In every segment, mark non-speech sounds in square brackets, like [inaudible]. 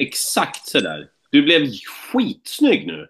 Exakt sådär. Du blev skitsnygg nu.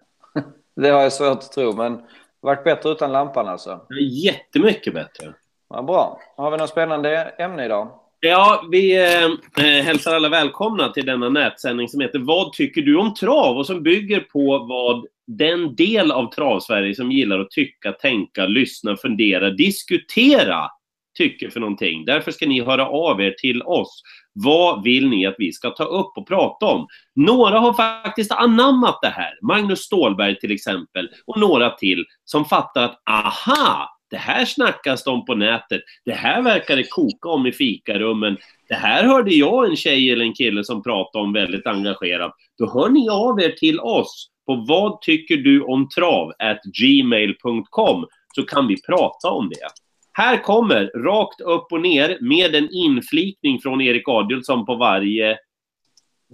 Det har jag svårt att tro, men varit bättre utan lampan alltså. Jättemycket bättre. Ja, bra. Har vi något spännande ämne idag? Ja, vi eh, eh, hälsar alla välkomna till denna nätsändning som heter Vad tycker du om trav? och som bygger på vad den del av travsverige som gillar att tycka, tänka, lyssna, fundera, diskutera tycker för någonting. Därför ska ni höra av er till oss. Vad vill ni att vi ska ta upp och prata om? Några har faktiskt anammat det här. Magnus Stålberg till exempel och några till som fattar att aha, det här snackas de på nätet. Det här verkar det koka om i fikarummen. Det här hörde jag en tjej eller en kille som pratade om väldigt engagerat. Då hör ni av er till oss på vad tycker du om trav gmail.com så kan vi prata om det. Här kommer, rakt upp och ner, med en inflikning från Erik Adielsson på varje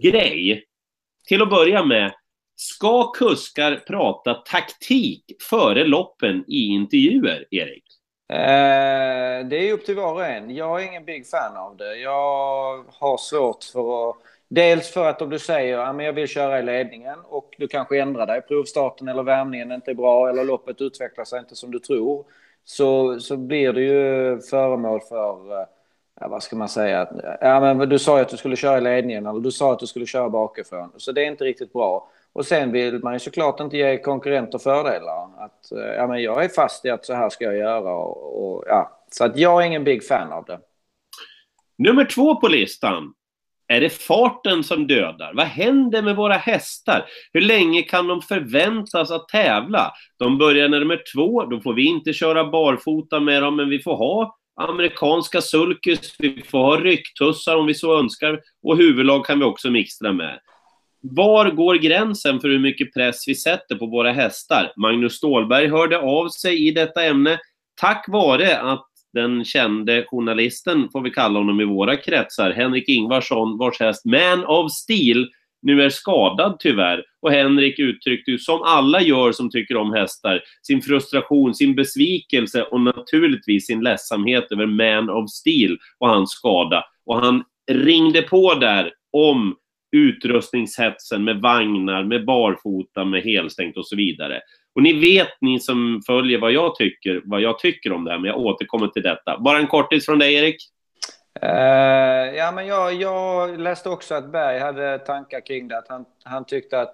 grej. Till att börja med, ska kuskar prata taktik före loppen i intervjuer, Erik? Eh, det är upp till var och en. Jag är ingen big fan av det. Jag har svårt för att... Dels för att om du säger att jag vill köra i ledningen och du kanske ändrar dig, provstarten eller värmningen inte är bra eller loppet utvecklar sig inte som du tror så, så blir det ju föremål för, eh, ja, vad ska man säga, ja, men du sa ju att du skulle köra i ledningen eller du sa att du skulle köra bakifrån. Så det är inte riktigt bra. Och sen vill man ju såklart inte ge konkurrenter fördelar. Att, eh, ja, men jag är fast i att så här ska jag göra. Och, och ja. Så att jag är ingen big fan av det. Nummer två på listan. Är det farten som dödar? Vad händer med våra hästar? Hur länge kan de förväntas att tävla? De börjar när de är två, då får vi inte köra barfota med dem, men vi får ha amerikanska sulkys, vi får ha rycktussar om vi så önskar och huvudlag kan vi också mixtra med. Var går gränsen för hur mycket press vi sätter på våra hästar? Magnus Stålberg hörde av sig i detta ämne tack vare att den kände journalisten, får vi kalla honom i våra kretsar, Henrik Ingvarsson, vars häst Man of Steel nu är skadad tyvärr. Och Henrik uttryckte ju, som alla gör som tycker om hästar, sin frustration, sin besvikelse och naturligtvis sin ledsamhet över Man of Steel och hans skada. Och han ringde på där om utrustningshetsen med vagnar, med barfota, med helstängt och så vidare. Och ni vet, ni som följer vad jag tycker, vad jag tycker om det här, men jag återkommer till detta. Bara en kortis från dig, Erik. Uh, ja, men jag, jag läste också att Berg hade tankar kring det. Att han, han tyckte att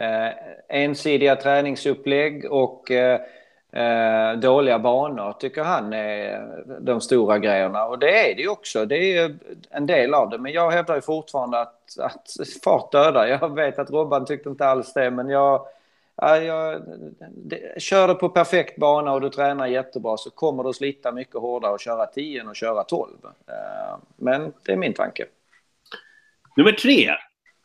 uh, ensidiga träningsupplägg och uh, dåliga banor tycker han är de stora grejerna. Och det är det ju också. Det är en del av det. Men jag hävdar ju fortfarande att, att fart dödar. Jag vet att Robban tyckte inte alls det, men jag Ja, jag, det, kör du på perfekt bana och du tränar jättebra så kommer du slita mycket hårdare och köra 10 än att köra 12. Eh, men det är min tanke. Nummer tre.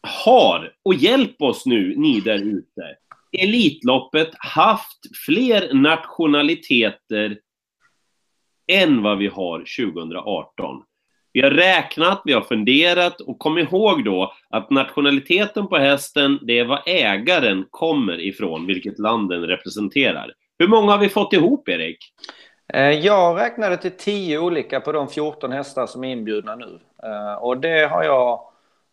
Har, och hjälp oss nu ni där ute, Elitloppet haft fler nationaliteter än vad vi har 2018? Vi har räknat, vi har funderat och kom ihåg då att nationaliteten på hästen, det är vad ägaren kommer ifrån, vilket land den representerar. Hur många har vi fått ihop, Erik? Eh, jag räknade till 10 olika på de 14 hästar som är inbjudna nu. Eh, och det har jag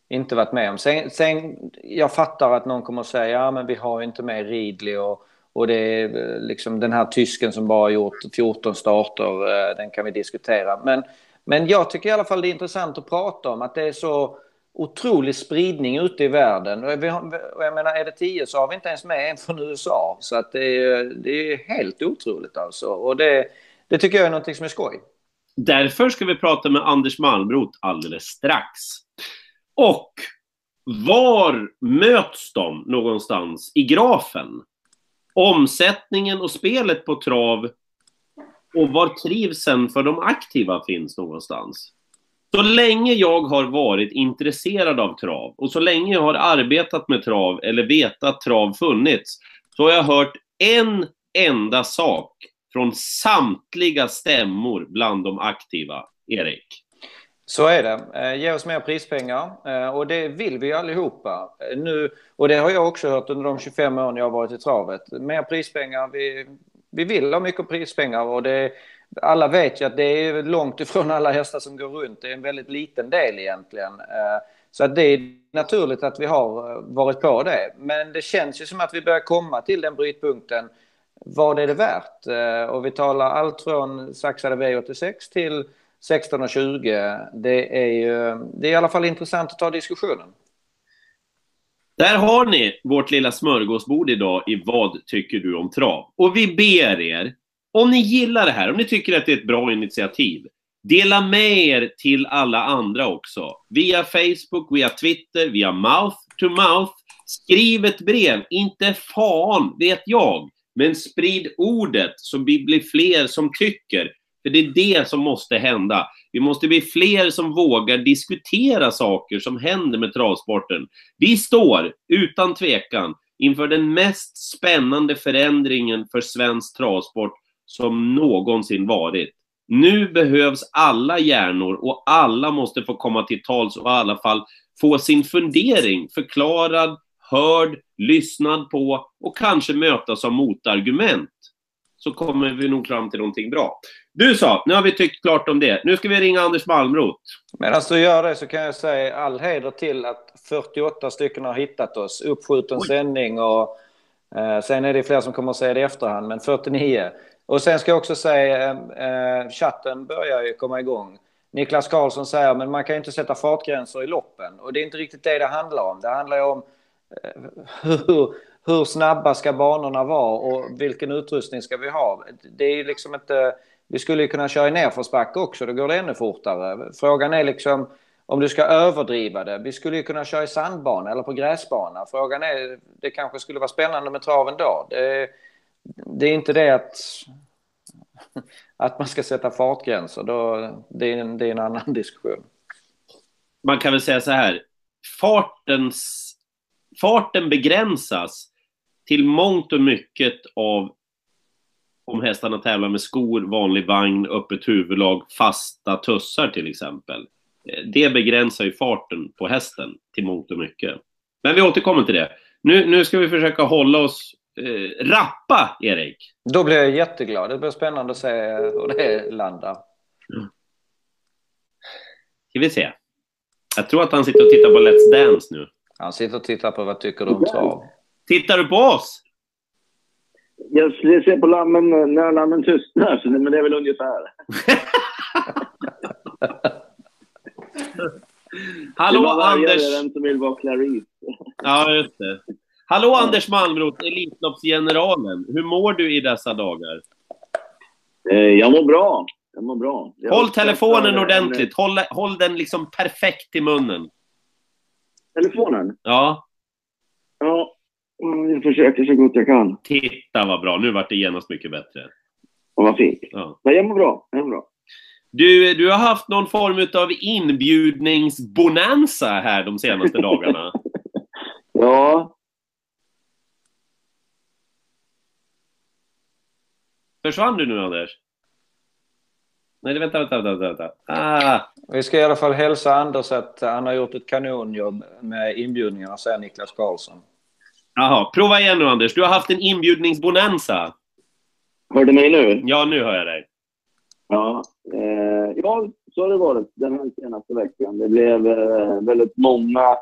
inte varit med om. Sen, sen jag fattar att någon kommer att säga, ja men vi har inte med Ridley och, och det är eh, liksom den här tysken som bara gjort 14 starter, den kan vi diskutera. Men men jag tycker i alla fall det är intressant att prata om att det är så otrolig spridning ute i världen. Och jag menar, är det tio så har vi inte ens med en från USA. Så att det är, det är helt otroligt alltså. Och det, det tycker jag är någonting som är skoj. Därför ska vi prata med Anders Malmroth alldeles strax. Och var möts de någonstans i grafen? Omsättningen och spelet på trav och var trivseln för de aktiva finns någonstans. Så länge jag har varit intresserad av trav och så länge jag har arbetat med trav eller vetat att trav funnits så har jag hört en enda sak från samtliga stämmor bland de aktiva. Erik? Så är det. Eh, ge oss mer prispengar eh, och det vill vi allihopa. Eh, nu, och det har jag också hört under de 25 åren jag har varit i travet. Mer prispengar, vi, vi vill ha mycket prispengar och det, alla vet ju att det är långt ifrån alla hästar som går runt. Det är en väldigt liten del egentligen. Eh, så att det är naturligt att vi har eh, varit på det. Men det känns ju som att vi börjar komma till den brytpunkten. Vad är det värt? Eh, och vi talar allt från saxade V86 till 16 och 20. Det är ju det är i alla fall intressant att ta diskussionen. Där har ni vårt lilla smörgåsbord idag i Vad tycker du om trav? Och vi ber er, om ni gillar det här, om ni tycker att det är ett bra initiativ, dela med er till alla andra också. Via Facebook, via Twitter, via mouth to mouth. Skriv ett brev, inte fan vet jag, men sprid ordet så vi blir fler som tycker. För det är det som måste hända. Vi måste bli fler som vågar diskutera saker som händer med travsporten. Vi står, utan tvekan, inför den mest spännande förändringen för svensk travsport som någonsin varit. Nu behövs alla hjärnor och alla måste få komma till tals och i alla fall få sin fundering förklarad, hörd, lyssnad på och kanske mötas av motargument. Så kommer vi nog fram till någonting bra. Du sa, nu har vi tyckt klart om det. Nu ska vi ringa Anders Malmroth. Medan du gör det så kan jag säga all heder till att 48 stycken har hittat oss. Uppskjuten Oj. sändning och eh, sen är det fler som kommer att säga det i efterhand, men 49. Och sen ska jag också säga, eh, chatten börjar ju komma igång. Niklas Karlsson säger, men man kan ju inte sätta fartgränser i loppen. Och det är inte riktigt det det handlar om. Det handlar ju om eh, [laughs] hur, hur snabba ska banorna vara och vilken utrustning ska vi ha? Det är liksom inte vi skulle ju kunna köra i nedförsbacke också, då går det ännu fortare. Frågan är liksom om du ska överdriva det. Vi skulle ju kunna köra i sandbana eller på gräsbana. Frågan är, det kanske skulle vara spännande med traven då. Det, det är inte det att, [laughs] att man ska sätta fartgränser. Då, det, är en, det är en annan [laughs] diskussion. Man kan väl säga så här. Fartens, farten begränsas till mångt och mycket av om hästarna tävlar med skor, vanlig vagn, öppet huvudlag, fasta tussar till exempel. Eh, det begränsar ju farten på hästen till mångt och mycket. Men vi återkommer till det. Nu, nu ska vi försöka hålla oss eh, rappa, Erik. Då blir jag jätteglad. Det blir spännande att se hur det landar. Mm. Ska vi se. Jag tror att han sitter och tittar på Let's Dance nu. Han sitter och tittar på Vad tycker du om trav? Tittar du på oss? Jag ser på lammen när lammen tystnar, så men det är väl ungefär. [laughs] Hallå Anders! Den som vill vara Clarice. ja, just det. Hallå ja. Anders Malmroth, Elitloppsgeneralen. Hur mår du i dessa dagar? Eh, jag mår bra. Jag mår bra. Jag håll telefonen ordentligt. Håll, håll den liksom perfekt i munnen. Telefonen? Ja. Ja, jag försöker så gott jag kan. Titta vad bra. Nu vart det genast mycket bättre. Och vad fint. Ja. Nej, jag mår bra. Jag mår bra. Du, du har haft någon form av inbjudningsbonanza här de senaste dagarna. [laughs] ja. Försvann du nu, Anders? Nej, vänta, vänta, vänta. vänta. Ah. Vi ska i alla fall hälsa Anders att han har gjort ett kanonjobb med inbjudningarna, säger Niklas Karlsson. Jaha, prova igen nu Anders. Du har haft en inbjudningsbonanza. Hör du mig nu? Ja, nu hör jag dig. Ja, eh, ja så har det varit den här senaste veckan. Det blev eh, väldigt många,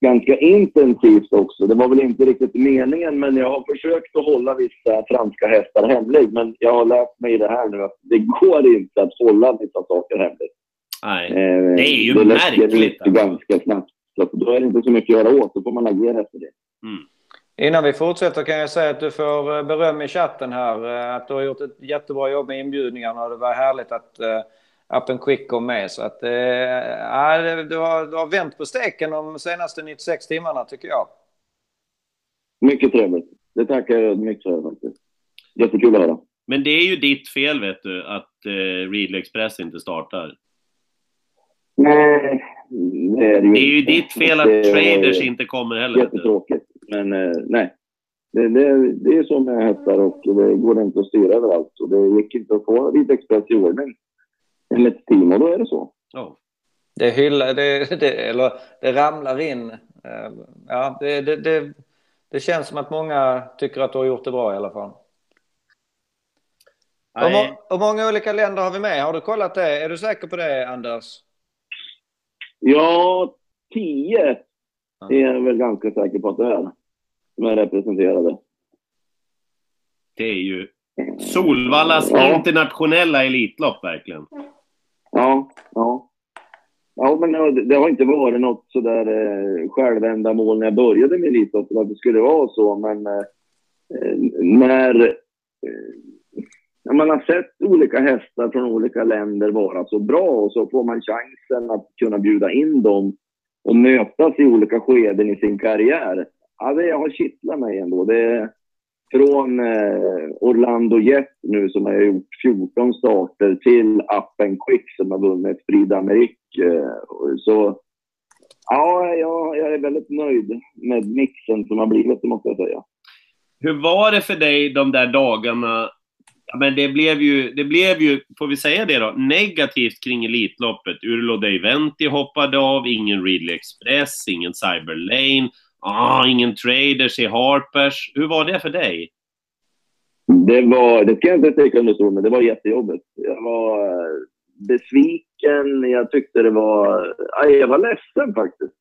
ganska intensivt också. Det var väl inte riktigt meningen, men jag har försökt att hålla vissa franska hästar hemligt. Men jag har lärt mig det här nu att det går inte att hålla vissa saker hemligt. Nej, eh, det är ju det märkligt. Det ganska snabbt. Så då är det inte så mycket att göra åt. Då får man agera efter det. Mm. Innan vi fortsätter kan jag säga att du får eh, beröm i chatten här. Eh, att du har gjort ett jättebra jobb med inbjudningarna och det var härligt att Up and Quick kom med. Så att, uh, du, har, du har vänt på steken de senaste 96 timmarna tycker jag. Mycket trevligt. Det tackar jag mycket för faktiskt. Jättekul att höra. Men det är ju ditt fel vet du, att uh, Readly Express inte startar. Nej, det är det ju Det är ju ditt fel att det, traders inte kommer heller. Jättetråkigt. Men eh, nej, det, det, det, är så med hästar och det går inte att styra överallt. Och det gick inte att få Vita Express i ordning enligt team och då är det så. Oh. Det, hyllar, det, det, eller, det ramlar in. Eh, ja, det, det, det, det känns som att många tycker att du har gjort det bra i alla fall. Hur, må hur många olika länder har vi med? Har du kollat det? Är du säker på det, Anders? Ja, tio är jag väl ganska säker på att det är. Som är representerade. Det är ju Solvallas Ja. internationella elitlopp verkligen. Ja, ja. Ja, men det- har inte varit något sådär eh, självändamål när jag började med elitloppet att det skulle vara så, men eh, när, eh, när man har sett olika hästar från olika länder vara så bra och så får man chansen att kunna bjuda in dem och mötas i olika skeden i sin karriär. Ja, det har kittlat mig ändå. Det, från eh, Orlando Jet nu som har gjort 14 starter till Appen Quick som har vunnit Frida Amerik. Eh, så ja, jag, jag är väldigt nöjd med mixen som har blivit, det måste jag säga. Hur var det för dig de där dagarna? Ja, men det blev ju, det blev ju, får vi säga det då, negativt kring Elitloppet. Urlo Deiventi hoppade av, ingen Ridley Express, ingen Cyberlane, ah, ingen Traders i Harpers. Hur var det för dig? Det var, det ska jag inte sticka under stol med, det var jättejobbigt. Jag var eh, besviken, jag tyckte det var... aj, Jag var ledsen faktiskt.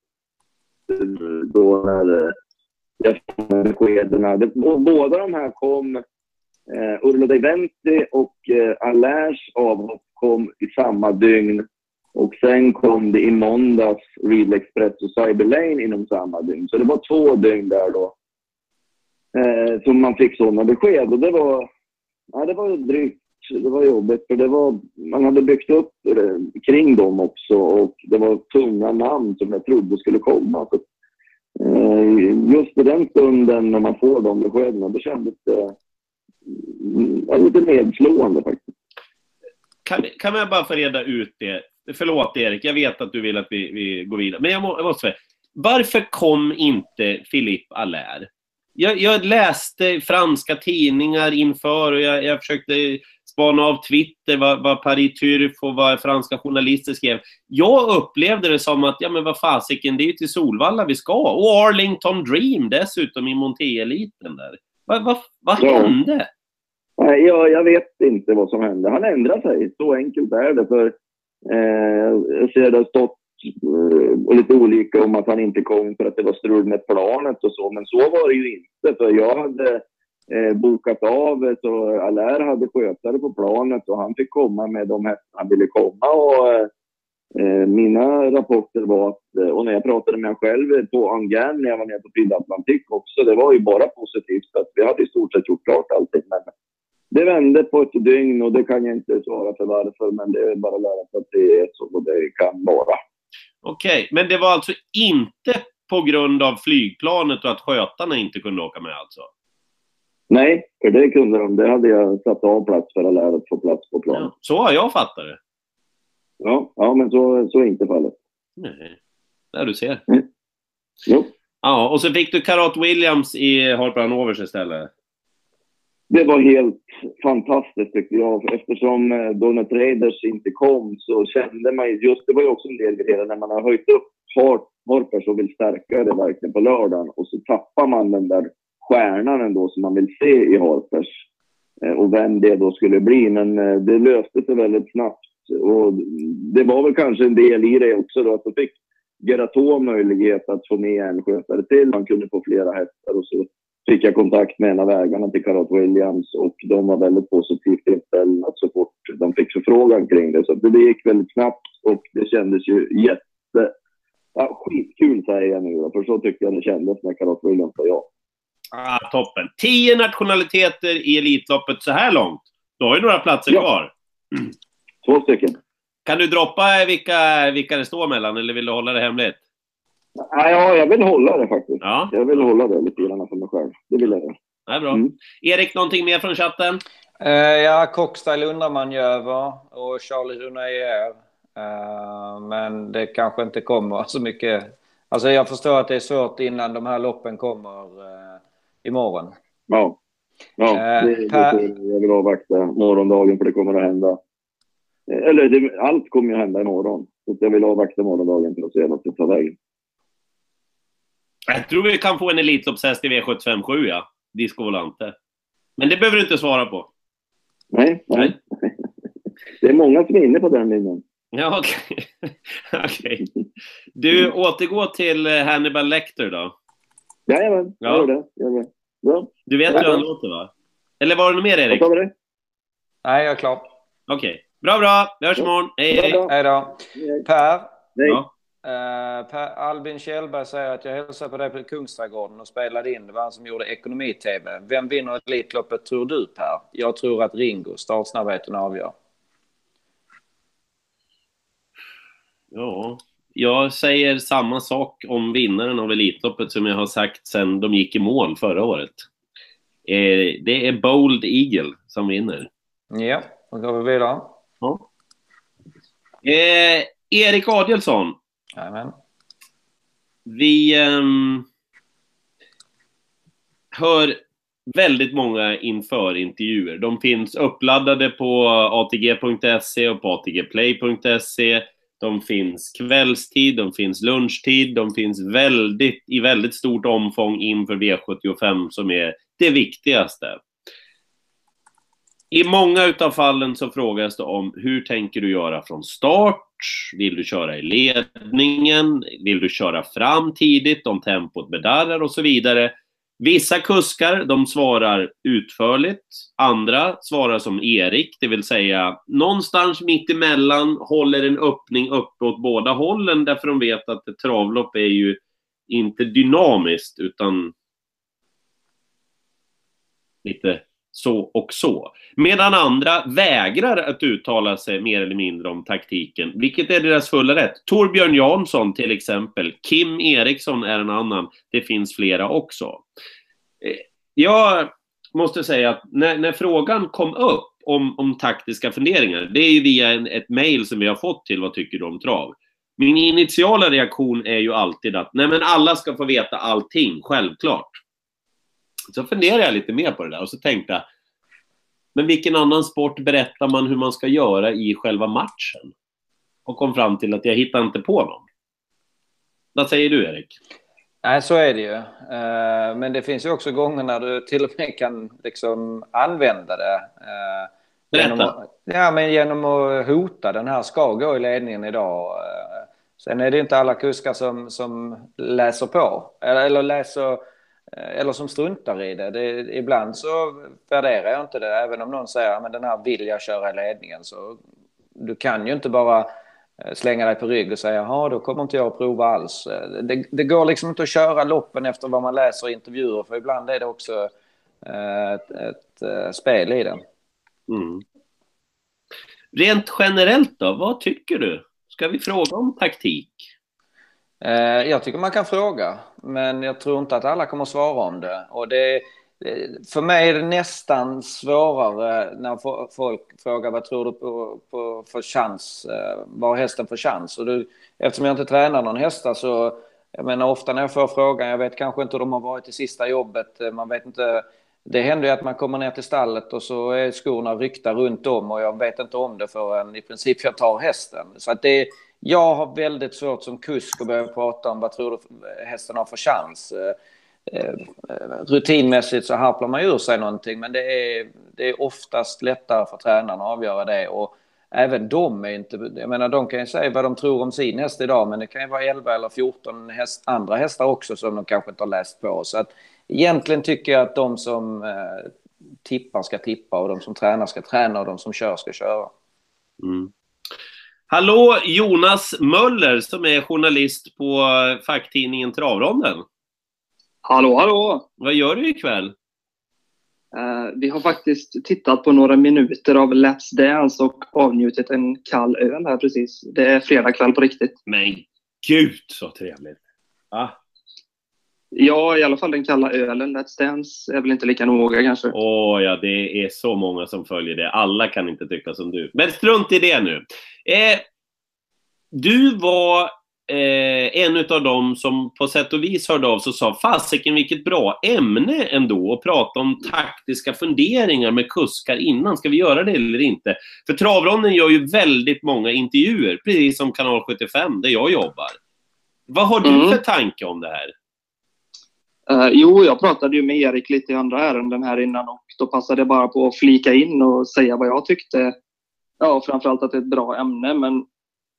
Då när eh, jag fick beskeden. Det- Båda de här kom, eh, Urlo Deiventi och eh, Allaires avhopp kom i samma dygn. Och sen kom det i måndags Real Express och Cyberlane inom samma dygn. Så det var två dygn där då. Eh, som man fick sådana besked. Och det var, ja, det var drygt. Det var jobbigt. För det var, man hade byggt upp eh, kring dem också. Och det var tunga namn som jag trodde skulle komma. Så, eh, just i den stunden när man får de beskeden, då kändes det eh, ja, lite nedslående faktiskt. Kan, kan jag bara få reda ut det? Förlåt Erik, jag vet att du vill att vi, vi går vidare. Men jag, må, jag måste säga, varför kom inte Philippe Allaire? Jag, jag läste franska tidningar inför och jag, jag försökte spana av Twitter vad, vad Paris Turf och vad franska journalister skrev. Jag upplevde det som att, ja men vad fasiken, det är ju till Solvalla vi ska. Och Arlington Dream dessutom i Monté-eliten där. Vad va, vad Ja. hände? Nej, jag, jag vet inte vad som hände. Han ändrade sig. Så enkelt är det. För, eh, jag ser det har stått eh, lite olika om att han inte kom för att det var strul med planet och så. Men så var det ju inte. För jag hade eh, bokat av eh, så Allaire hade skötare på planet och han fick komma med de hästar han ville komma. Och, eh, eh mina rapporter var att, eh, och när jag pratade med mig själv på Angern när jag var nere på Prix också, det var ju bara positivt. Att vi hade i stort sett gjort klart allting. Men det vände på ett dygn och det kan jag inte svara för varför, men det är bara att lära sig att det är så det kan vara. Okej, men det var alltså inte på grund av flygplanet och att skötarna inte kunde åka med alltså? Nej, för det kunde de. Det hade jag satt av plats för att lära att få plats på plan. Ja, så har jag fattat det. Ja, ja men så, så är inte fallet. Nej, där du ser. Jo. Ja, och så fick du Karat Williams i Harper Hanovers istället. Det var helt fantastiskt tyckte jag. Eftersom eh, Donald Raiders inte kom så kände man ju, just det var ju också en del grejer när man har höjt upp Harper Harpers och vill stärka det verkligen på lördagen och så tappar man den där stjärnan ändå som man vill se i Harpers. Eh, och vem det då skulle bli. Men eh, det löste sig väldigt snabbt. Och det var väl kanske en del i det också då att då fick Geratå möjlighet att få med en skötare till. Man kunde få flera hästar och så fick jag kontakt med en av ägarna till Karat Williams och de var väldigt positivt inställda så fort de fick förfrågan kring det. Så det gick väldigt snabbt och det kändes ju jätte... Ja, skitkul säger jag nu då, för så tyckte jag det kändes när Karat Williams sa ja. Ah, toppen. Tio nationaliteter i Elitloppet så här långt. Då har ju några platser Ja. kvar. Två stycken. Kan du droppa vilka, vilka det står mellan, eller vill du hålla det hemligt? Ja, ja, jag vill hålla det faktiskt. Ja, Jag vill hålla det lite grann för mig själv. Det vill jag göra. det är bra. Mm. Erik, någonting mer från chatten? Eh, ja, Cockstyle undrar man ju över och Charlie Hunayer. Uh, men det kanske inte kommer så mycket. Alltså jag förstår att det är svårt innan de här loppen kommer uh, imorgon. Ja. Ja, Eh, det, det, Per- jag vill avvakta morgondagen för det kommer att hända. Eh, Eller det, allt kommer ju att hända imorgon. Så jag vill avvakta morgondagen för att se vart det tar vägen. Jag tror vi kan få en Elitloppshäst i V757, ja. Disco Volante. Men det behöver du inte svara på. Nej, nej. [laughs] Det är många som är inne på den linjen. Ja, okej. [laughs] Okay. Du, återgå till eh, Hannibal Lecter då. Jajamän, jag Ja. gör det. Gör det. Bra. Du vet hur han låter va? Eller var det något mer Erik? Vad? Nej, jag är klar. Okej. Bra, bra. Vi hörs imorgon. Hej, hej. Hej då. Per, Nej. Ja. Eh, per Albin Kjellberg säger att jag hälsade på dig på Kungsträdgården och spelade in. Det var han som gjorde ekonomi-tv. Vem vinner Elitloppet tror du Per? Jag tror att Ringo, startsnabbheten avgör. Ja, jag säger samma sak om vinnaren av Elitloppet som jag har sagt sedan de gick i mål förra året. Eh, det är Bold Eagle som vinner. Ja, då går vi vidare. Ja. Eh, Erik Adielsson, Jajamän. vi um, hör väldigt många inför-intervjuer. De finns uppladdade på atg.se och på atgplay.se. De finns kvällstid, de finns lunchtid, de finns väldigt, i väldigt stort omfång inför V75 som är det viktigaste. I många utav fallen så frågas det om hur tänker du göra från start? Vill du köra i ledningen? Vill du köra fram tidigt om tempot bedarrar och så vidare? Vissa kuskar, de svarar utförligt. Andra svarar som Erik, det vill säga någonstans mitt emellan håller en öppning uppe åt båda hållen därför de vet att ett travlopp är ju inte dynamiskt utan lite så och så. Medan andra vägrar att uttala sig mer eller mindre om taktiken, vilket är deras fulla rätt. Torbjörn Jansson till exempel, Kim Eriksson är en annan, det finns flera också. Eh, jag måste säga att när, när frågan kom upp om, om taktiska funderingar, det är ju via en, ett mejl som vi har fått till Vad tycker du om trav? Min initiala reaktion är ju alltid att nej men alla ska få veta allting, självklart. Så funderade jag lite mer på det där och så tänkte jag, men vilken annan sport berättar man hur man ska göra i själva matchen? Och kom fram till att jag hittar inte på någon. Vad säger du, Erik? Nej, så är det ju. Eh, Men det finns ju också gånger när du till och med kan liksom använda det. eh, Genom Berätta. att, ja, men genom att hota. Den här ska gå i ledningen idag. Eh, Sen är det inte alla kuskar som, som läser på. Eller, eller läser Eh, eller som struntar i det. det. Ibland så värderar jag inte det. Även om någon säger att den här vill jag köra i ledningen. Så du kan ju inte bara eh, slänga dig på rygg och säga att då kommer inte jag att prova alls. Eh, det, det går liksom inte att köra loppen efter vad man läser i intervjuer. För ibland är det också ett, ett spel i det. Mm. Rent generellt då, vad tycker du? Ska vi fråga om taktik? Eh, jag tycker man kan fråga, men jag tror inte att alla kommer att svara om det. Och det, eh, för mig är det nästan svårare när folk frågar vad tror du på, på för chans, eh, vad har hästen för chans? Och du, eftersom jag inte tränar någon hästa så, alltså, jag menar ofta när jag får frågan, jag vet kanske inte hur de har varit i sista jobbet, man vet inte, det händer ju att man kommer ner till stallet och så är skorna ryckta runt om och jag vet inte om det förrän i princip jag tar hästen. Så att det, jag har väldigt svårt som kusk att börja prata om vad tror du hästen har för chans. Eh, eh, rutinmässigt så harplar man ju ur sig någonting men det är, det är oftast lättare för tränarna att avgöra det. Och även de är inte, jag menar de kan ju säga vad de tror om sin häst idag men det kan ju vara 11 eller 14 häst, andra hästar också som de kanske inte har läst på. Så att egentligen tycker jag att de som eh, tippar ska tippa och de som tränar ska träna och de som kör ska köra. Mm. Hallå Jonas Möller som är journalist på facktidningen Travronden. Hallå, hallå! Vad gör du ikväll? Eh, vi har faktiskt tittat på några minuter av Let's Dance och avnjutit en kall öl här precis. Det är fredag kväll på riktigt. Men gud så trevligt! Ah. Ja, i alla fall den kalla ölen. Let's Dance är väl inte lika noga kanske. Åh ja, det är så många som följer det. Alla kan inte tycka som du. Men strunt i det nu. Eh, du var eh, en av dem som på sätt och vis hörde av sig och sa fasiken vilket bra ämne ändå att prata om taktiska funderingar med kuskar innan. Ska vi göra det eller inte? För Travronden gör ju väldigt många intervjuer, precis som Kanal 75 där jag jobbar. Vad har du Mm. för tanke om det här? Uh, jo, jag pratade ju med Erik lite i andra ärenden här innan och då passade jag bara på att flika in och säga vad jag tyckte. Ja, framförallt att det är ett bra ämne, men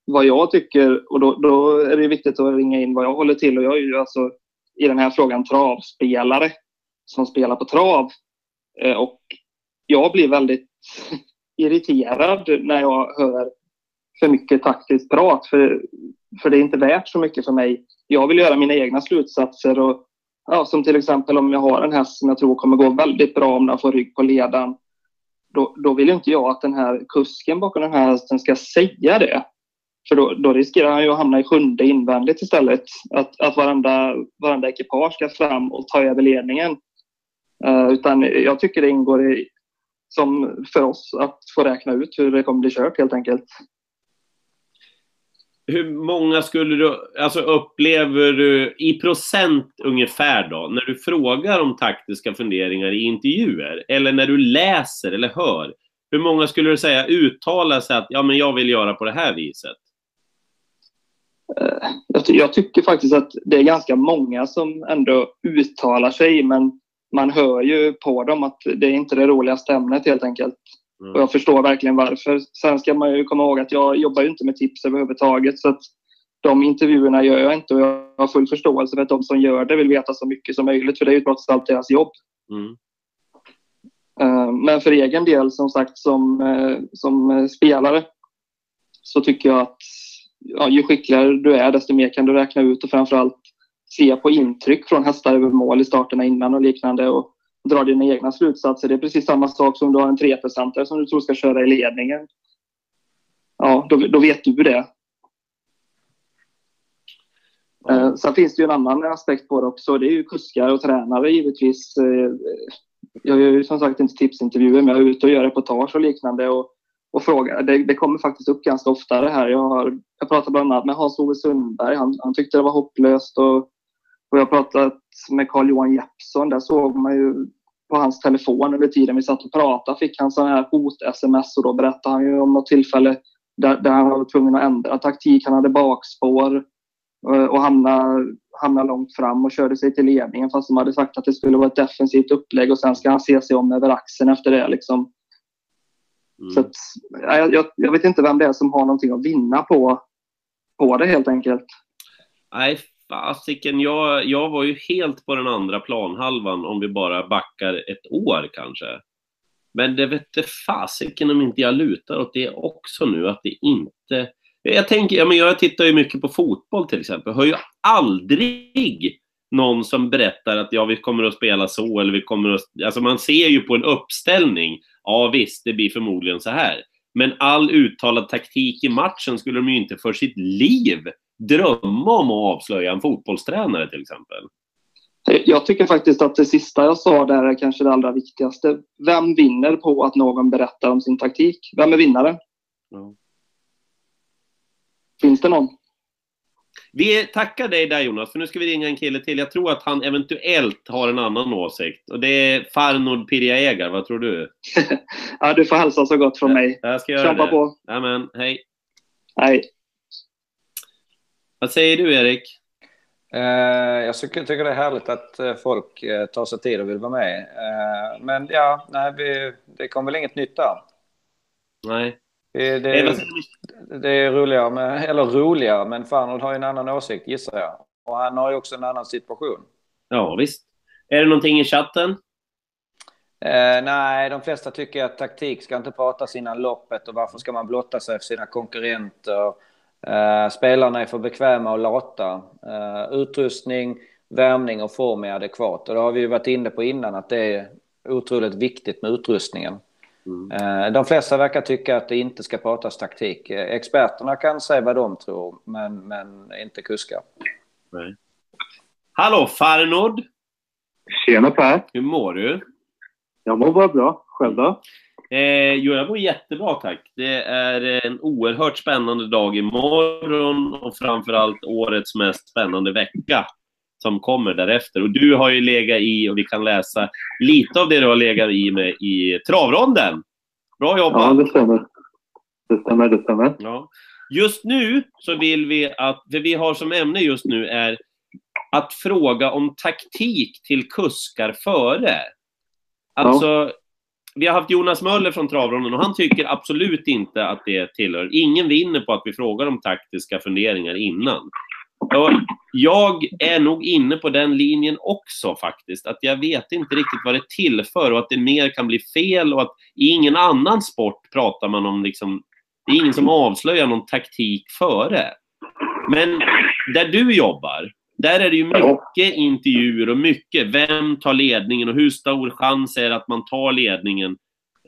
vad jag tycker, och då, då är det viktigt att ringa in vad jag håller till och jag är ju alltså i den här frågan travspelare som spelar på trav. Eh, och jag blir väldigt [laughs] irriterad när jag hör för mycket taktiskt prat, för, för det är inte värt så mycket för mig. Jag vill göra mina egna slutsatser och ja, som till exempel om jag har en häst som jag tror kommer gå väldigt bra om den får rygg på ledan. Då, då vill inte jag att den här kusken bakom den här hästen ska säga det. För då, då riskerar han ju att hamna i sjunde invändigt istället. Att, att varenda, varenda ekipage ska fram och ta över ledningen. Uh, utan jag tycker det ingår i, som för oss att få räkna ut hur det kommer bli kört helt enkelt hur många skulle du, alltså upplever du i procent ungefär då, när du frågar om taktiska funderingar i intervjuer eller när du läser eller hör, hur många skulle du säga uttalar sig att ja, men jag vill göra på det här viset? Eh, jag tycker faktiskt att det är ganska många som ändå uttalar sig, men man hör ju på dem att det är inte det roligaste ämnet helt enkelt. Mm. Och jag förstår verkligen varför. Sen ska man ju komma ihåg att jag jobbar ju inte med tips överhuvudtaget. Så att de intervjuerna gör jag inte och jag har full förståelse för att de som gör det vill veta så mycket som möjligt för det är ju trots allt deras jobb. Mm. Eh, men för egen del, som sagt, som, eh, som spelare så tycker jag att ja, ju skickligare du är, desto mer kan du räkna ut och framförallt se på intryck från hästar över mål i starterna innan och liknande. Och dra dina egna slutsatser. Det är precis samma sak som du har en 3 som du tror ska köra i ledningen. Ja, då, då vet du det. Eh, sen finns det ju en annan aspekt på det också. Det är ju kuskar och tränare givetvis. Eh, jag gör ju som sagt inte tipsintervjuer, men jag är ute och gör reportage och liknande. Och, och frågar. Det, det, kommer faktiskt upp ganska ofta det här. Jag, har, jag pratade bland annat med Hans-Ove Sundberg. Han, han tyckte det var hopplöst. Och, och jag har pratat med Carl-Johan Jeppsson. Där såg man ju på hans telefon under tiden vi satt och pratade fick han sådana här hot-sms och då berättade han ju om något tillfälle där, där han var tvungen att ändra taktik. Han hade bakspår eh, och hamnade, hamnade långt fram och körde sig till ledningen fast de hade sagt att det skulle vara ett defensivt upplägg och sen ska han se sig om över axeln efter det. Liksom. Mm. Så att, jag, jag, vet inte vem det är som har någonting att vinna på, på det helt enkelt. Nej, fasiken, jag, jag var ju helt på den andra planhalvan om vi bara backar ett år kanske. Men det vete fasiken om inte jag lutar åt det också nu, att det inte... Jag tänker, ja, men jag tittar ju mycket på fotboll till exempel, hör ju aldrig någon som berättar att ja, vi kommer att spela så eller vi kommer att... Alltså man ser ju på en uppställning, ja visst, det blir förmodligen så här. Men all uttalad taktik i matchen skulle de ju inte för sitt liv drömma om att avslöja en fotbollstränare till exempel? Jag tycker faktiskt att det sista jag sa där är kanske det allra viktigaste. Vem vinner på att någon berättar om sin taktik? Vem är vinnaren? Mm. Finns det någon? Vi tackar dig där Jonas, för nu ska vi ringa en kille till. Jag tror att han eventuellt har en annan åsikt. Och det är Farnord Pirjaegar, vad tror du? [laughs] ja, du får hälsa så gott från mig. Jag ska göra Kämpa det. på. Amen. Hej. Hej. Vad säger du, Erik? Eh, jag tycker, det är härligt att eh, folk eh, tar sig tid och vill vara med. Men ja, nej, vi, det kommer väl inget nytt där. Nej. Det, det, är, det är roligare, med, eller roligare, men Farnold har ju en annan åsikt gissar jag. Och han har ju också en annan situation. Ja, visst. Är det någonting i chatten? Eh, nej, de flesta tycker att taktik ska inte pratas innan loppet och varför ska man blotta sig för sina konkurrenter? Uh, spelarna är för bekväma och lata. Uh, utrustning, värmning och form är adekvat. Och det har vi ju varit inne på innan att det är otroligt viktigt med utrustningen. Mm. Uh, de flesta verkar tycka att det inte ska pratas taktik. Experterna kan säga vad de tror, men, men inte kuskar. Nej. Hallå Farnord! Tjena Per! Hur mår du? Jag mår bara bra. Själv då? Eh, jo, jag mår jättebra tack. Det är en oerhört spännande dag imorgon och framförallt årets mest spännande vecka som kommer därefter. Och du har ju legat i, och vi kan läsa lite av det du har legat i med i travronden. Bra jobbat! Ja, det stämmer. Det stämmer, det stämmer. Ja. Just nu så vill vi att, för vi har som ämne just nu är att fråga om taktik till kuskar före. Alltså, vi har haft Jonas Möller från Travronden och han tycker absolut inte att det tillhör. Ingen vinner på att vi frågar om taktiska funderingar innan. Och jag är nog inne på den linjen också faktiskt. Att jag vet inte riktigt vad det tillför och att det mer kan bli fel och att i ingen annan sport pratar man om liksom, det är ingen som avslöjar någon taktik före. Men där du jobbar, där är det ju mycket intervjuer och mycket vem tar ledningen och hur stor chans är det att man tar ledningen.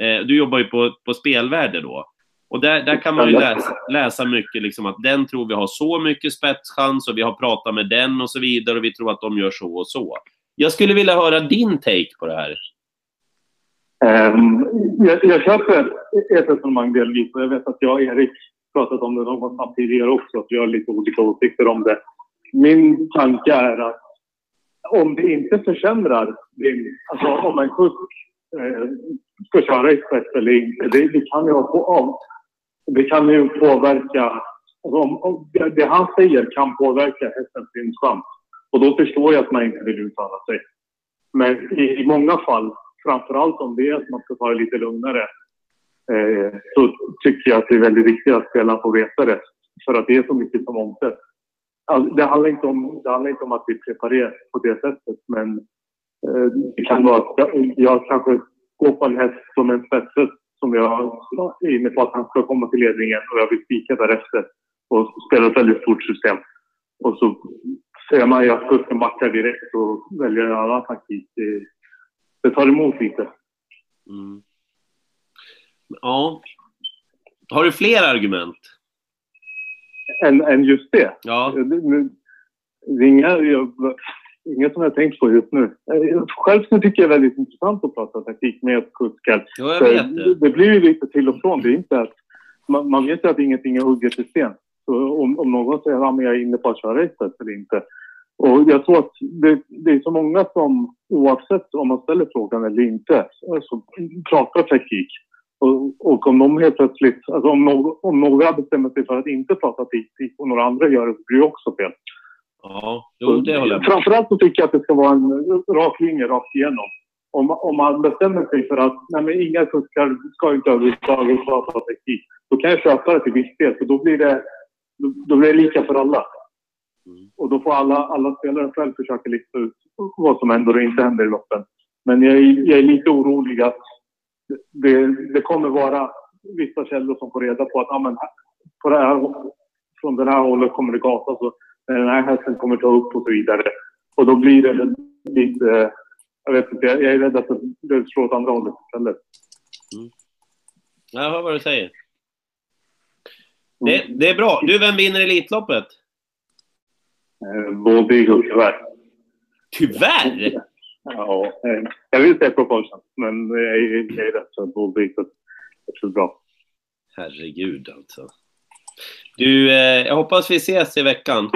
Eh, du jobbar ju på, på spelvärde då. Och där, där kan man ju läsa, läsa mycket liksom att den tror vi har så mycket spetschans och vi har pratat med den och så vidare och vi tror att de gör så och så. Jag skulle vilja höra din take på det här. Um, jag, jag köper ett resonemang delvis och jag vet att jag och Erik pratat om det någonstans tidigare också, att vi har lite olika åsikter om det. Min tanke är att om det inte försämrar din, alltså om en kusk eh, ska köra i spets eller inte, det, det kan ju på, av, det kan ju påverka, alltså om, om, det, det han säger kan påverka hästens vinstchans. Och då förstår jag att man inte vill uttala sig. Men i, i många fall, framförallt om det är att man ska ta det lite lugnare, eh, så tycker jag att det är väldigt viktigt att spelarna får veta det. För att det är så mycket som omsätts. Alltså, det, handlar inte om, det handlar inte om att vi preparerar på det sättet, men eh, det kan vara att jag, jag kanske går på en häst som en spetshäst som jag är inne på att han ska komma till ledningen och jag vill spika därefter och spela ett väldigt stort system. Och så ser man ju att kusken backar direkt och väljer en annan taktik. Det, det tar emot lite. Mm. Ja. Har du fler argument? Än, än just det? Ja. Det, det, är inga, inget som jag tänkt på just nu. Själv så tycker jag det är väldigt intressant att prata taktik med kuskar. Jo, jag vet det. det blir ju lite till och från. Det är inte att, man, man vet ju att ingenting är hugget i sten. Så om, om någon säger att jag är inne på att köra racet eller inte. Och jag tror att det, det, är så många som oavsett om man ställer frågan eller inte så pratar taktik. Och, och om de helt plötsligt, alltså om, om några bestämmer sig för att inte prata taktik och några andra gör det så blir det också fel. Ja, jo, det håller jag med Framförallt så tycker jag att det ska vara en rak linje rakt igenom. Om, om man bestämmer sig för att nej, men inga kuskar ska inte överhuvudtaget prata taktik, då kan jag köpa det till viss del, för då blir det, då, då blir det lika för alla. Mm. Och då får alla, alla spelare själv försöka lista ut vad som händer och inte händer i loppen. Men jag är, jag är lite orolig att det, det kommer vara vissa källor som får reda på att ah, men, på det här, från det här hållet kommer det gasa. Så den här hästen kommer ta upp och så vidare. Och då blir det lite... Jag vet inte, jag är rädd att det slår åt andra hållet istället. Jag hör vad du säger. Det, det är bra. Du, vem vinner Elitloppet? Eh, Både Eagle tyvärr. Tyvärr! Ja, eh, jag vill säga Propulsion, men jag är, jag är rätt så Både Eagle är bra. Herregud alltså. Du, eh, jag hoppas vi ses i veckan.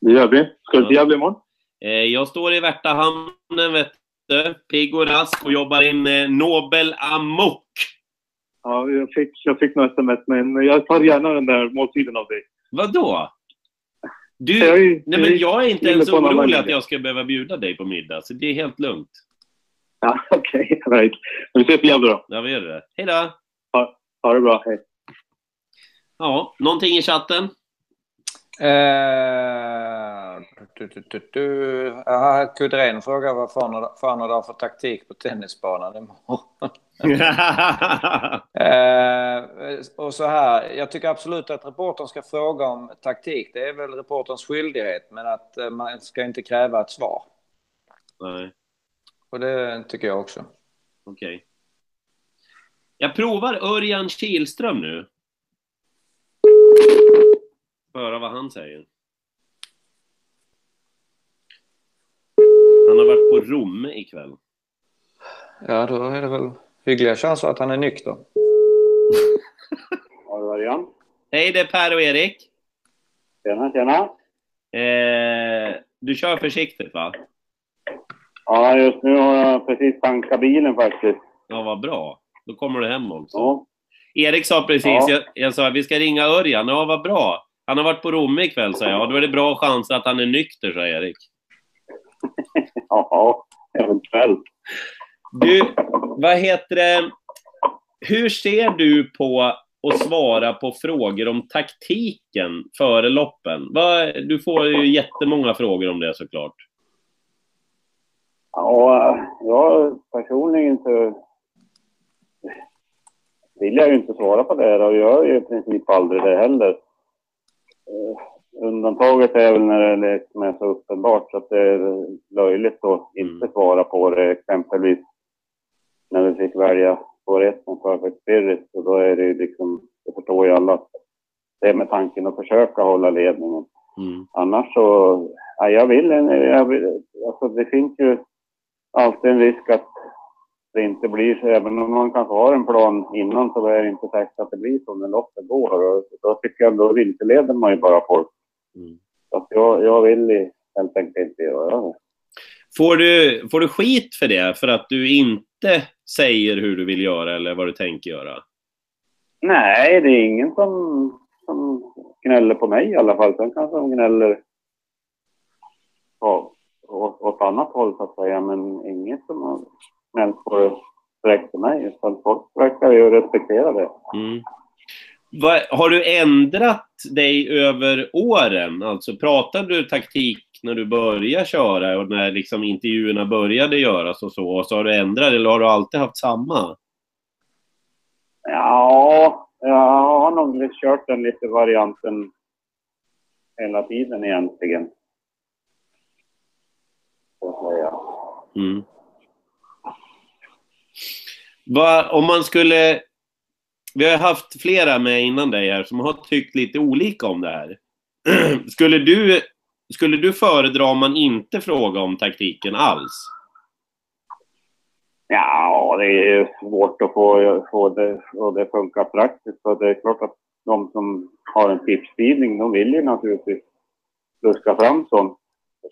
Det gör vi. Ska du till. Gävle imorgon? Eh, jag står i Värtahamnen, vet du. Pigg och rask och jobbar in eh, Nobel Amok. Ja, jag fick, jag fick något sms, men jag tar gärna den där måltiden av dig. Vadå? Du, Jag är- nej men jag är inte ens på orolig att jag ska behöva bjuda dig på middag, så det är helt lugnt. Ja, [laughs] okej. Okay, right. Vi ses i Gävle då. Ja, vi gör det. Hej då! Ha det bra. Hej. Ja, någonting i chatten? Eh, du, du, du, du. Aha, Kudren frågar vad fan, fan har du för taktik på tennisbanan imorgon? [laughs] Eh, och så här, jag tycker absolut att reportern ska fråga om taktik. Det är väl reporterns skyldighet, men att eh, man ska inte kräva ett svar. Nej, Och det tycker jag också. okej. Jag provar Örjan Kihlström nu. Höra vad han säger. Han har varit på Romme ikväll. Ja, då är det väl hyggliga chanser att han är nykter. Ja, det var Jan. Hej, det är Per och Erik. Tjena, tjena. Eh, du kör försiktigt, va? Ja, just nu har jag precis tankat bilen faktiskt. Ja, vad bra. Då kommer du hem också. Ja, Erik sa precis, Ja. jag, jag sa att vi ska ringa Örjan. Ja, vad bra. Han har varit på Romme ikväll, säger jag. Då är det bra chanser att han är nykter, säger Erik. [laughs] Ja, eventuellt. Du, vad heter det? Hur ser du på att svara på frågor om taktiken före loppen? Du får ju jättemånga frågor om det såklart. Ja, jag personligen så vill jag ju inte svara på det och gör ju i princip aldrig det heller. Eh, Undantaget är väl när det liksom är så uppenbart så att det är löjligt att inte Mm. svara på det. Exempelvis när vi fick välja som Perfect Spirit och då är det ju liksom, det förstår ju alla att det är med tanken att försöka hålla ledningen. Mm. Annars så, ja, jag vill, jag vill, alltså det finns ju alltid en risk att det inte blir så, även om man kanske har en plan innan så är det inte säkert att det blir så när loppet går. Och då tycker jag då vilseleder man ju bara folk. Mm. Så att jag, jag vill helt enkelt inte göra det. Får du, får du skit för det? För att du inte säger hur du vill göra eller vad du tänker göra? Nej, det är ingen som, som gnäller på mig i alla fall. Sen kanske de gnäller på, åt, åt annat håll så att säga. Men inget som har gnällt på det direkt till mig. Utan folk verkar ju respektera det. Mm. Vad- har du ändrat dig över åren? Alltså pratade du taktik när du började köra och när liksom intervjuerna började göras och så? Och så har du ändrat eller har du alltid haft samma? Ja, jag har nog kört den lite varianten hela tiden egentligen. Mm. Va, om man skulle... Vi har haft flera med innan dig här som har tyckt lite olika om det här. [clears throat] skulle, du, skulle du föredra om man inte frågar om taktiken alls? Ja, det är svårt att få, få det och det funkar praktiskt. Så det är klart att de som har en tipstidning, de vill ju naturligtvis luska fram sånt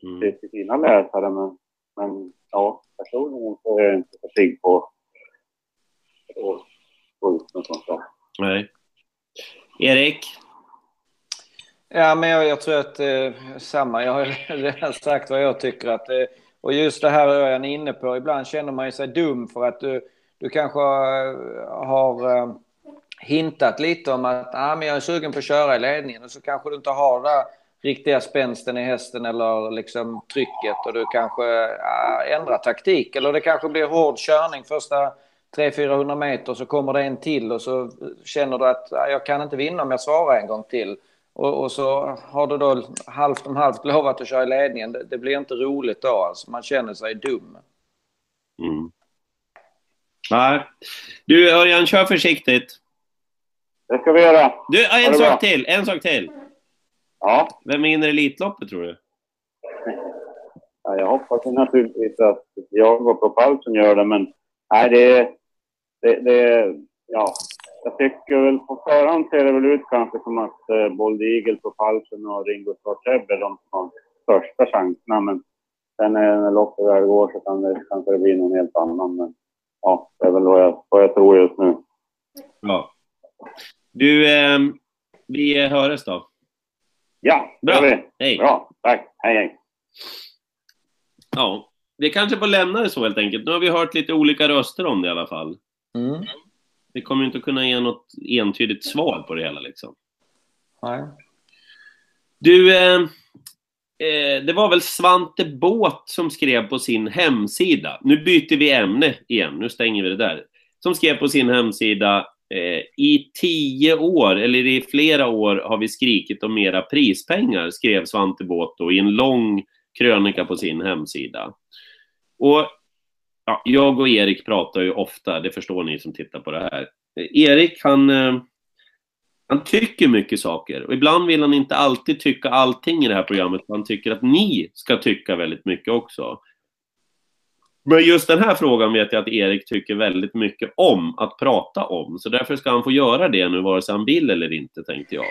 Mm. till sina läsare. Men, men ja, personligen så är jag inte så pigg på att få ut något sånt där. Nej. Erik? Ja, men jag, jag tror att eh, samma. Jag har [laughs] redan sagt vad jag tycker. att eh, Och just det här är jag inne på. Ibland känner man ju sig dum för att du, du kanske eh, har eh, hintat lite om att ah, men jag är sugen på att köra i ledningen och så kanske du inte har det riktiga spänsten i hästen eller liksom trycket och du kanske ah, ändrar taktik eller det kanske blir hård körning första 300-400 meter så kommer det en till och så känner du att ah, jag kan inte vinna om jag svarar en gång till. Och, och, så har du då halvt om halvt lovat att köra i ledningen. Det, det blir inte roligt då alltså. Man känner sig dum. Mm. Nej. Du, Örjan, kör försiktigt. Det ska vi göra. Du, en sak bra. till. En sak till. Ja. Vem vinner Elitloppet, tror du? Ja, jag hoppas naturligtvis att jag och Propulsion gör det, men nej, det, det, det ja, jag tycker väl på förhand ser det väl ut kanske som att eh, Bold Eagle, Propulsion och Ringo Starr är de som har största chanserna, men sen eh, när loppet väl går så kan det kanske det bli någon helt annan. Men ja, det är väl vad jag, vad jag tror just nu. Ja. Du, eh, vi hörs då. Ja, det Bra. gör vi. Hej. Bra, tack. Hej, hej. Ja, vi kanske får lämna det så helt enkelt. Nu har vi hört lite olika röster om det i alla fall. Mm. Vi kommer inte kunna ge något entydigt svar på det hela liksom. Nej. Du, eh, eh, det var väl Svante Båt som skrev på sin hemsida. Nu byter vi ämne igen, nu stänger vi det där. Som skrev på sin hemsida eh, i tio år, eller i flera år, har vi skrikit om mera prispengar, skrev Svante Båt i en lång krönika på sin hemsida. Och ja, jag och Erik pratar ju ofta, det förstår ni som tittar på det här. Erik, han, eh, han tycker mycket saker och ibland vill han inte alltid tycka allting i det här programmet. Han tycker att ni ska tycka väldigt mycket också. Men just den här frågan vet jag att Erik tycker väldigt mycket om att prata om. Så därför ska han få göra det nu, vare sig han vill eller inte, tänkte jag.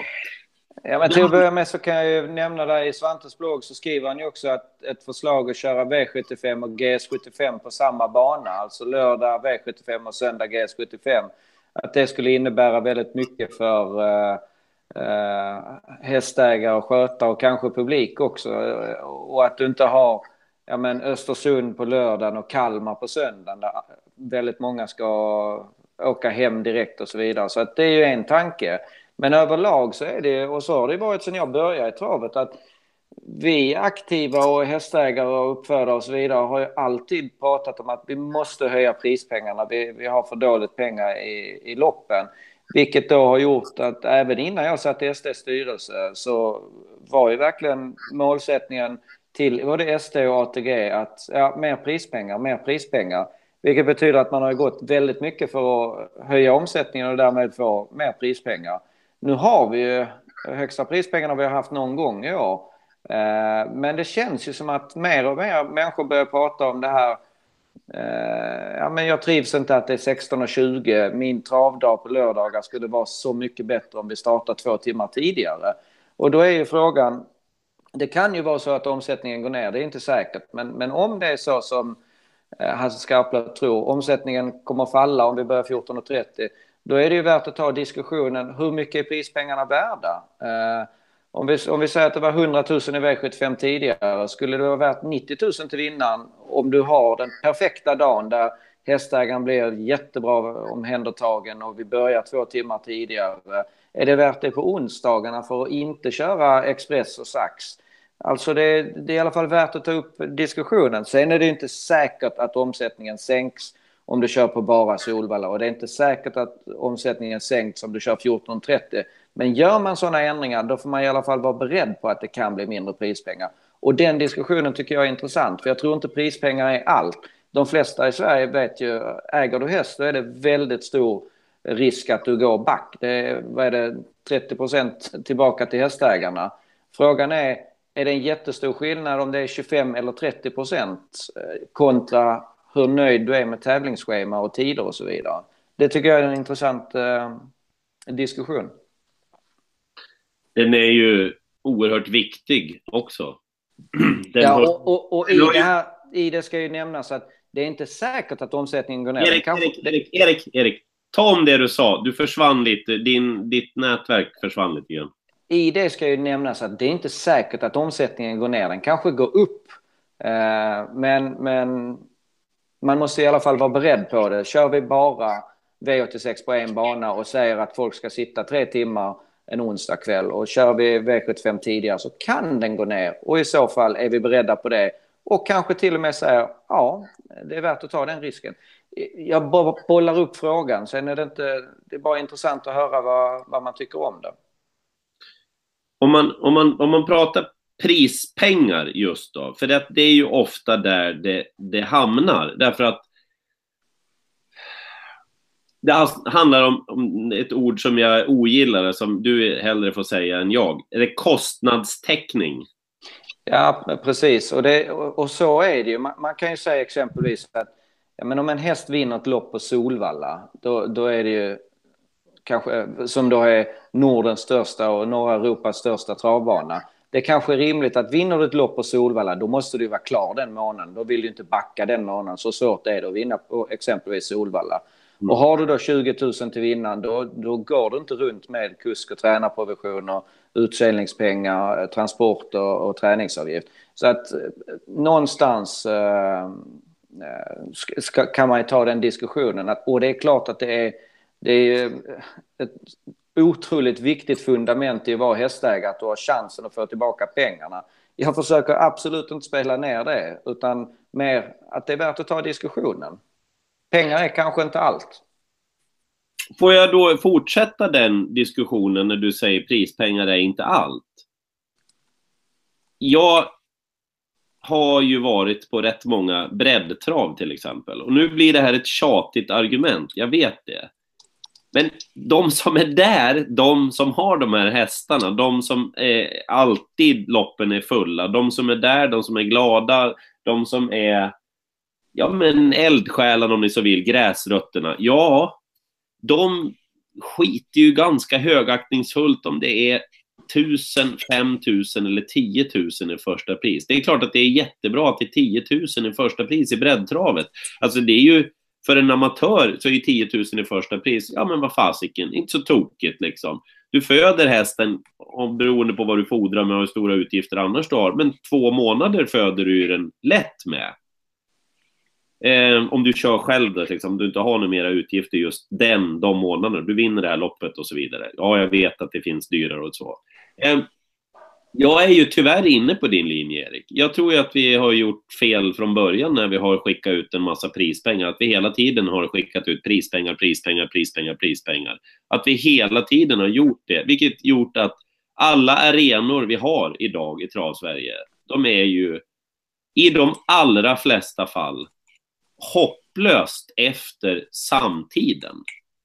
Ja, men till att börja med så kan jag ju nämna där i Svantes blogg så skriver han ju också att ett förslag att köra V75 och GS75 på samma bana, alltså lördag V75 och söndag GS75, att det skulle innebära väldigt mycket för, eh, eh, hästägare och skötare och kanske publik också. Och att du inte har ja, men Östersund på lördagen och Kalmar på söndagen där väldigt många ska åka hem direkt och så vidare. Så att det är ju en tanke. Men överlag så är det, och så har det varit sedan jag började i travet, att vi aktiva och hästägare och uppfödare och så vidare har ju alltid pratat om att vi måste höja prispengarna. Vi, vi har för dåligt pengar i, i loppen. Vilket då har gjort att även innan jag satt i SDs styrelse så var ju verkligen målsättningen till både SD och ATG att ja, mer prispengar, mer prispengar. Vilket betyder att man har gått väldigt mycket för att höja omsättningen och därmed få mer prispengar. Nu har vi ju högsta prispengarna vi har haft någon gång i år. Eh, men det känns ju som att mer och mer människor börjar prata om det här. Eh, ja, men jag trivs inte att det är 16.20. Min travdag på lördagar skulle vara så mycket bättre om vi startar två timmar tidigare. Och då är ju frågan, det kan ju vara så att omsättningen går ner, det är inte säkert. Men, men om det är så som eh, Hasse Skarplöv tror, omsättningen kommer falla om vi börjar 14.30, då är det ju värt att ta diskussionen, hur mycket är prispengarna värda? Eh, om, vi, om vi säger att det var 100 000 i V75 tidigare, skulle det vara värt 90 000 till vinnaren om du har den perfekta dagen där hästägaren blir jättebra omhändertagen och vi börjar två timmar tidigare. Är det värt det på onsdagarna för att inte köra Express och Sax? Alltså det, det är i alla fall värt att ta upp diskussionen. Sen är det inte säkert att omsättningen sänks om du kör på bara Solvalla och det är inte säkert att omsättningen sänks om du kör 14.30. Men gör man sådana ändringar då får man i alla fall vara beredd på att det kan bli mindre prispengar. Och den diskussionen tycker jag är intressant för jag tror inte prispengar är allt. De flesta i Sverige vet ju, äger du häst då är det väldigt stor risk att du går back. Det är, vad är det, 30 procent tillbaka till hästägarna. Frågan är, är det en jättestor skillnad om det är 25 eller 30 procent eh, kontra hur nöjd du är med tävlingsschema och tider och så vidare. Det tycker jag är en intressant eh, diskussion. Den är ju oerhört viktig också. [clears throat] Den ja, och, och, och i, det här, i det ska ju nämnas att det är inte säkert att omsättningen går ner. Erik, kanske... Erik, Erik, Erik, Erik, ta om det du sa. Du försvann lite, din, ditt nätverk försvann lite grann. I det ska ju nämnas att det är inte säkert att omsättningen går ner. Den kanske går upp. Eh, men, men man måste i alla fall vara beredd på det. Kör vi bara V86 på en bana och säger att folk ska sitta tre timmar en onsdag kväll och kör vi V75 tidigare så kan den gå ner och i så fall är vi beredda på det och kanske till och med säger ja, det är värt att ta den risken. Jag bara bollar upp frågan, sen är det inte, det är bara intressant att höra vad, vad man tycker om det. Om man, om, man, om man pratar prispengar just då, för det, det är ju ofta där det, det hamnar, därför att det handlar om, om, ett ord som jag ogillar, som du hellre får säga än jag. Är det kostnadstäckning? Ja, precis. Och, det, och, så är det ju. Man, man, kan ju säga exempelvis att ja, men om en häst vinner ett lopp på Solvalla, då, då är det ju kanske, eh, som då är Nordens största och norra Europas största travbana. Det kanske är rimligt att vinner du ett lopp på Solvalla, då måste du vara klar den månaden. Då vill du inte backa den månaden. Så svårt är det att vinna på exempelvis Solvalla. Mm. Och har du då 20 000 till vinnaren, då, då går du inte runt med kusk och tränarprovisioner, utsäljningspengar, transport och, och träningsavgift. Så att eh, någonstans eh, ska, kan man ju ta den diskussionen. Att, och det är klart att det är, det är ett otroligt viktigt fundament i att vara hästägare, att du har chansen att få tillbaka pengarna. Jag försöker absolut inte spela ner det, utan mer att det är värt att ta diskussionen. Pengar är kanske inte allt. Får jag då fortsätta den diskussionen när du säger prispengar är inte allt? Jag har ju varit på rätt många breddtrav till exempel. Och nu blir det här ett tjatigt argument, jag vet det. Men de som är där, de som har de här hästarna, de som är alltid loppen är fulla, de som är där, de som är glada, de som är ja men eldsjälarna om ni så vill, gräsrötterna. Ja, de skiter ju ganska högaktningsfullt om det är 1000, 5000 eller 10 000 i första pris. Det är klart att det är jättebra att det är 10 000 i första pris i breddtravet. Alltså det är ju, för en amatör så är 10 000 i första pris, ja men vad fasiken, inte så tokigt liksom. Du föder hästen, beroende på vad du fodrar med och hur stora utgifter annars du har, men två månader föder du den lätt med. Eh, om du kör själv då, liksom, om du inte har några mera utgifter just den, de månaderna, du vinner det här loppet och så vidare. Ja, jag vet att det finns dyrare och så. Eh, jag är ju tyvärr inne på din linje, Erik. Jag tror ju att vi har gjort fel från början när vi har skickat ut en massa prispengar. Att vi hela tiden har skickat ut prispengar, prispengar, prispengar, prispengar. Att vi hela tiden har gjort det, vilket gjort att alla arenor vi har idag i Travsverige, de är ju i de allra flesta fall hopplöst efter samtiden,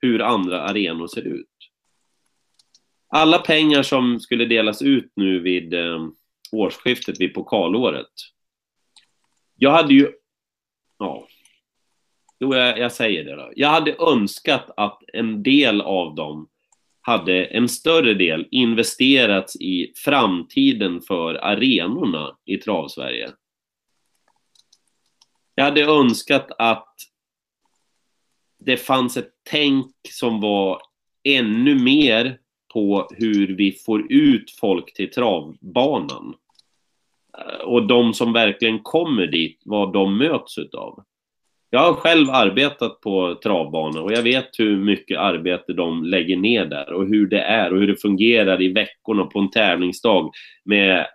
hur andra arenor ser ut alla pengar som skulle delas ut nu vid eh, årsskiftet, vid pokalåret. Jag hade ju, ja, jo, jag, jag säger det då. Jag hade önskat att en del av dem hade en större del investerats i framtiden för arenorna i Travsverige. Jag hade önskat att det fanns ett tänk som var ännu mer på hur vi får ut folk till travbanan. Eh, och de som verkligen kommer dit, vad de möts utav. Jag har själv arbetat på travbanor och jag vet hur mycket arbete de lägger ner där och hur det är och hur det fungerar i veckorna på en tävlingsdag med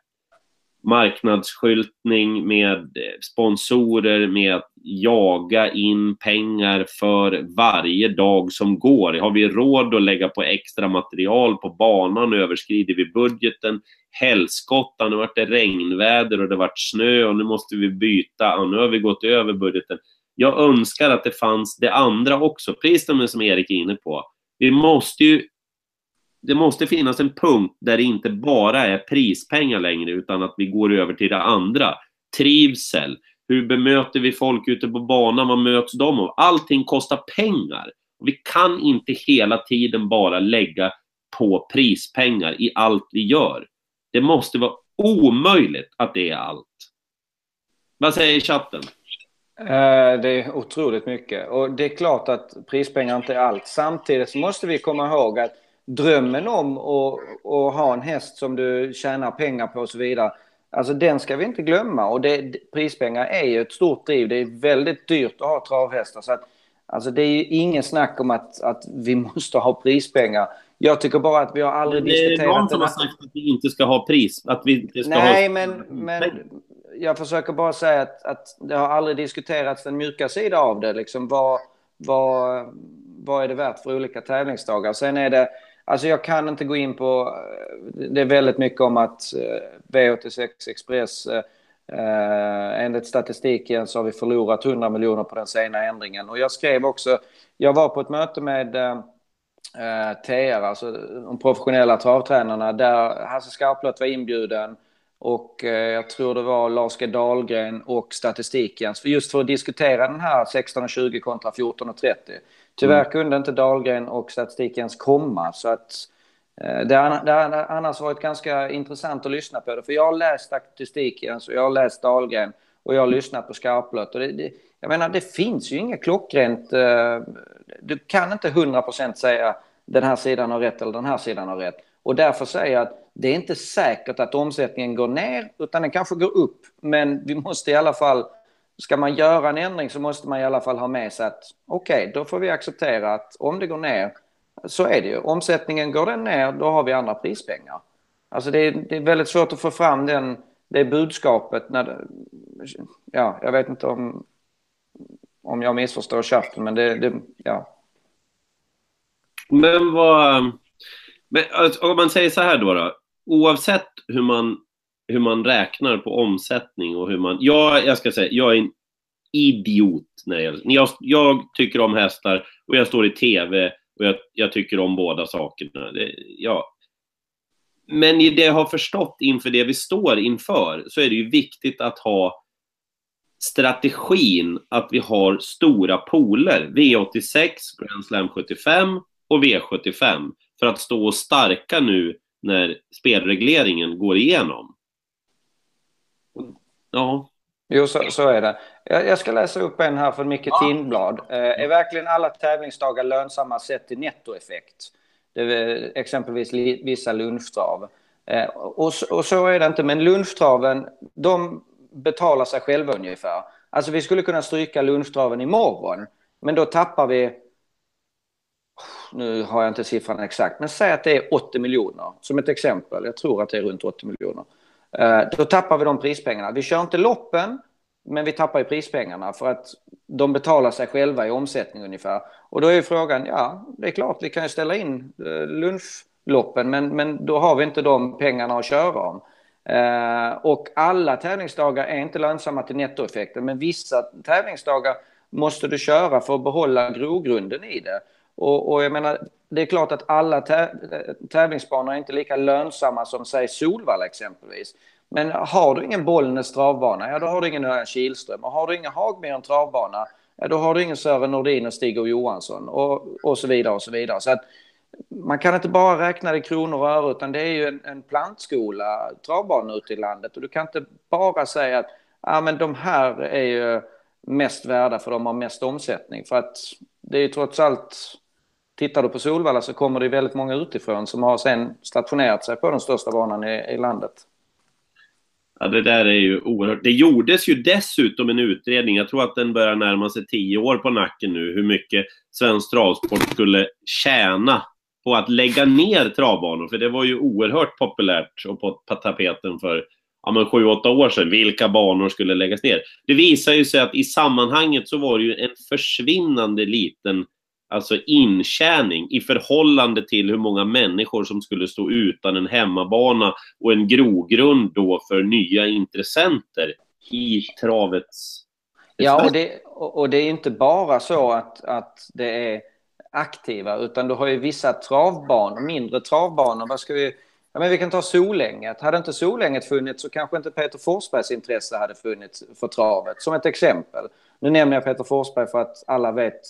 marknadsskyltning, med sponsorer, med att jaga in pengar för varje dag som går. Har vi råd att lägga på extra material på banan överskrider vi budgeten. Helskotta, nu vart det regnväder och det vart snö och nu måste vi byta. Och nu har vi gått över budgeten. Jag önskar att det fanns det andra också, precis som Erik är inne på. Vi måste ju det måste finnas en punkt där det inte bara är prispengar längre, utan att vi går över till det andra. Trivsel. Hur bemöter vi folk ute på banan? Vad möts de av? Allting kostar pengar. Vi kan inte hela tiden bara lägga på prispengar i allt vi gör. Det måste vara omöjligt att det är allt. Vad säger chatten? Eh, det är otroligt mycket. Och det är klart att prispengar inte är allt. Samtidigt så måste vi komma ihåg att drömmen om att, att ha en häst som du tjänar pengar på och så vidare. Alltså den ska vi inte glömma och det, prispengar är ju ett stort driv. Det är väldigt dyrt att ha travhästar. Så att, alltså det är ju ingen snack om att, att vi [laughs] måste ha prispengar. Jag tycker bara att vi har aldrig diskuterat... Det är någon som har sagt att vi inte ska ha pris. Att vi inte ska Nej, ha... men, men jag försöker bara säga att, att det har aldrig diskuterats den mjuka sidan av det. Liksom vad, vad, vad är det värt för olika tävlingsdagar? Sen är det Alltså jag kan inte gå in på... Eh, det är väldigt mycket om att eh, V86 Express... Eh, eh, enligt statistiken så har vi förlorat 100 miljoner på den sena ändringen. Och jag skrev också... Jag var på ett möte med eh, TR, alltså de professionella travtränarna, där Hasse Skarplöt var inbjuden. Och eh, jag tror det var Lars G Dahlgren och statistiken. Just för att diskutera den här 16.20 kontra 14.30. Tyvärr mm. kunde inte Dahlgren och statistik ens komma. Så att, eh, det har annars varit ganska intressant att lyssna på det. För jag har läst statistiken, så jag har läst Dahlgren och jag har lyssnat på Skarplöt. Och det, det, jag menar, det finns ju inget klockrent... Eh, du kan inte 100% säga den här sidan har rätt eller den här sidan har rätt. Och därför säger jag att det är inte säkert att omsättningen går ner, utan den kanske går upp. Men vi måste i alla fall ska man göra en ändring så måste man i alla fall ha med sig att okej, okay, då får vi acceptera att om det går ner så är det ju. Omsättningen går den ner, då har vi andra prispengar. Alltså det är, det är väldigt svårt att få fram den, det budskapet när det, ja, jag vet inte om, om jag missförstår chatten, men det, det ja. Men vad, men alltså, om man säger så här då, då oavsett hur man hur man räknar på omsättning och hur man... Jag, jag ska säga, jag är en idiot när det gäller... Jag, jag tycker om hästar och jag står i TV och jag, jag tycker om båda sakerna. Det, ja. Men i det jag har förstått inför det vi står inför så är det ju viktigt att ha strategin att vi har stora poler. V86, Grand Slam 75 och V75 för att stå starka nu när spelregleringen går igenom. Ja. Jo, så, så är det. Jag, jag, ska läsa upp en här från Micke ja. Tindblad. Eh, är verkligen alla tävlingsdagar lönsamma sett till nettoeffekt? Det är exempelvis vissa lunchtrav. Eh, och, och så är det inte, men lunchtraven, de betalar sig själva ungefär. Alltså vi skulle kunna stryka lunchtraven imorgon, men då tappar vi nu har jag inte siffran exakt, men säg att det är 80 miljoner som ett exempel. Jag tror att det är runt 80 miljoner. Eh, då tappar vi de prispengarna. Vi kör inte loppen, men vi tappar ju prispengarna för att de betalar sig själva i omsättning ungefär. Och då är ju frågan, ja, det är klart vi kan ju ställa in eh, lunchloppen, men, men då har vi inte de pengarna att köra om. Eh, och alla tävlingsdagar är inte lönsamma till nettoeffekten, men vissa tävlingsdagar måste du köra för att behålla grogrunden i det. Och, och jag menar, det är klart att alla tävlingsbanor är inte lika lönsamma som säg Solvalla exempelvis. Men har du ingen Bollnäs travbana, ja då har du ingen Örjan Kihlström. Och har du ingen Hagmyren travbana, ja då har du ingen Sören Nordin och Stig och Johansson. Och, och så vidare och så vidare. Så att man kan inte bara räkna det i kronor och öre, utan det är ju en, en plantskola, travbanor ute i landet. Och du kan inte bara säga att ja, men de här är ju mest värda för de har mest omsättning. För att det är ju trots allt Tittar du på Solvalla så kommer det väldigt många utifrån som har sen stationerat sig på den största banan i, i landet. Ja, det där är ju oerhört. Det gjordes ju dessutom en utredning, jag tror att den börjar närma sig tio år på nacken nu, hur mycket svensk travsport skulle tjäna på att lägga ner travbanor. För det var ju oerhört populärt och på tapeten för ja, men sju, åtta år sedan, vilka banor skulle läggas ner. Det visar ju sig att i sammanhanget så var det ju en försvinnande liten alltså intjäning i förhållande till hur många människor som skulle stå utan en hemmabana och en grogrund då för nya intressenter i travets... Ja, och det, och det är inte bara så att, att det är aktiva, utan du har ju vissa travbanor, mindre travbanor. Vad ska vi... Ja, men vi kan ta Solänget. Hade inte Solänget funnits så kanske inte Peter Forsbergs intresse hade funnits för travet, som ett exempel. Nu nämner jag Peter Forsberg för att alla vet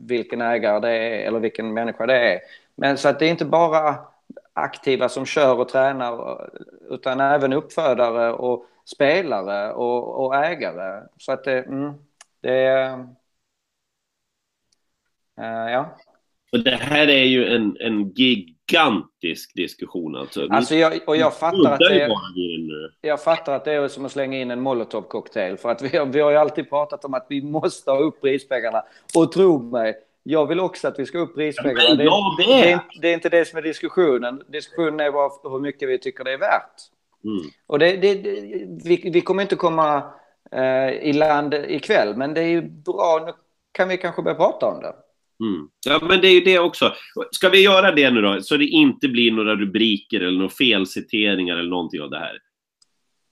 vilken ägare det är eller vilken människa det är. Men så att det är inte bara aktiva som kör och tränar utan även uppfödare och spelare och, och ägare. Så att det, mm, det är... Uh, ja. Och det här är ju en, en gigantisk diskussion alltså. alltså jag, och jag fattar, att det är, jag fattar att det är som att slänga in en molotovcocktail. För att vi har, vi har ju alltid pratat om att vi måste ha upp prispengarna. Och tro mig, jag vill också att vi ska upp prispengarna. Ja, det, det, det, är, det, är, inte det som är diskussionen. Diskussionen är bara hur mycket vi tycker det är värt. Mm. Och det, vi, vi kommer inte komma eh, i land ikväll, men det är ju bra. Nu kan vi kanske börja prata om det. Mm. Ja, men det är ju det också. Ska vi göra det nu då, så det inte blir några rubriker eller några felciteringar eller någonting av det här.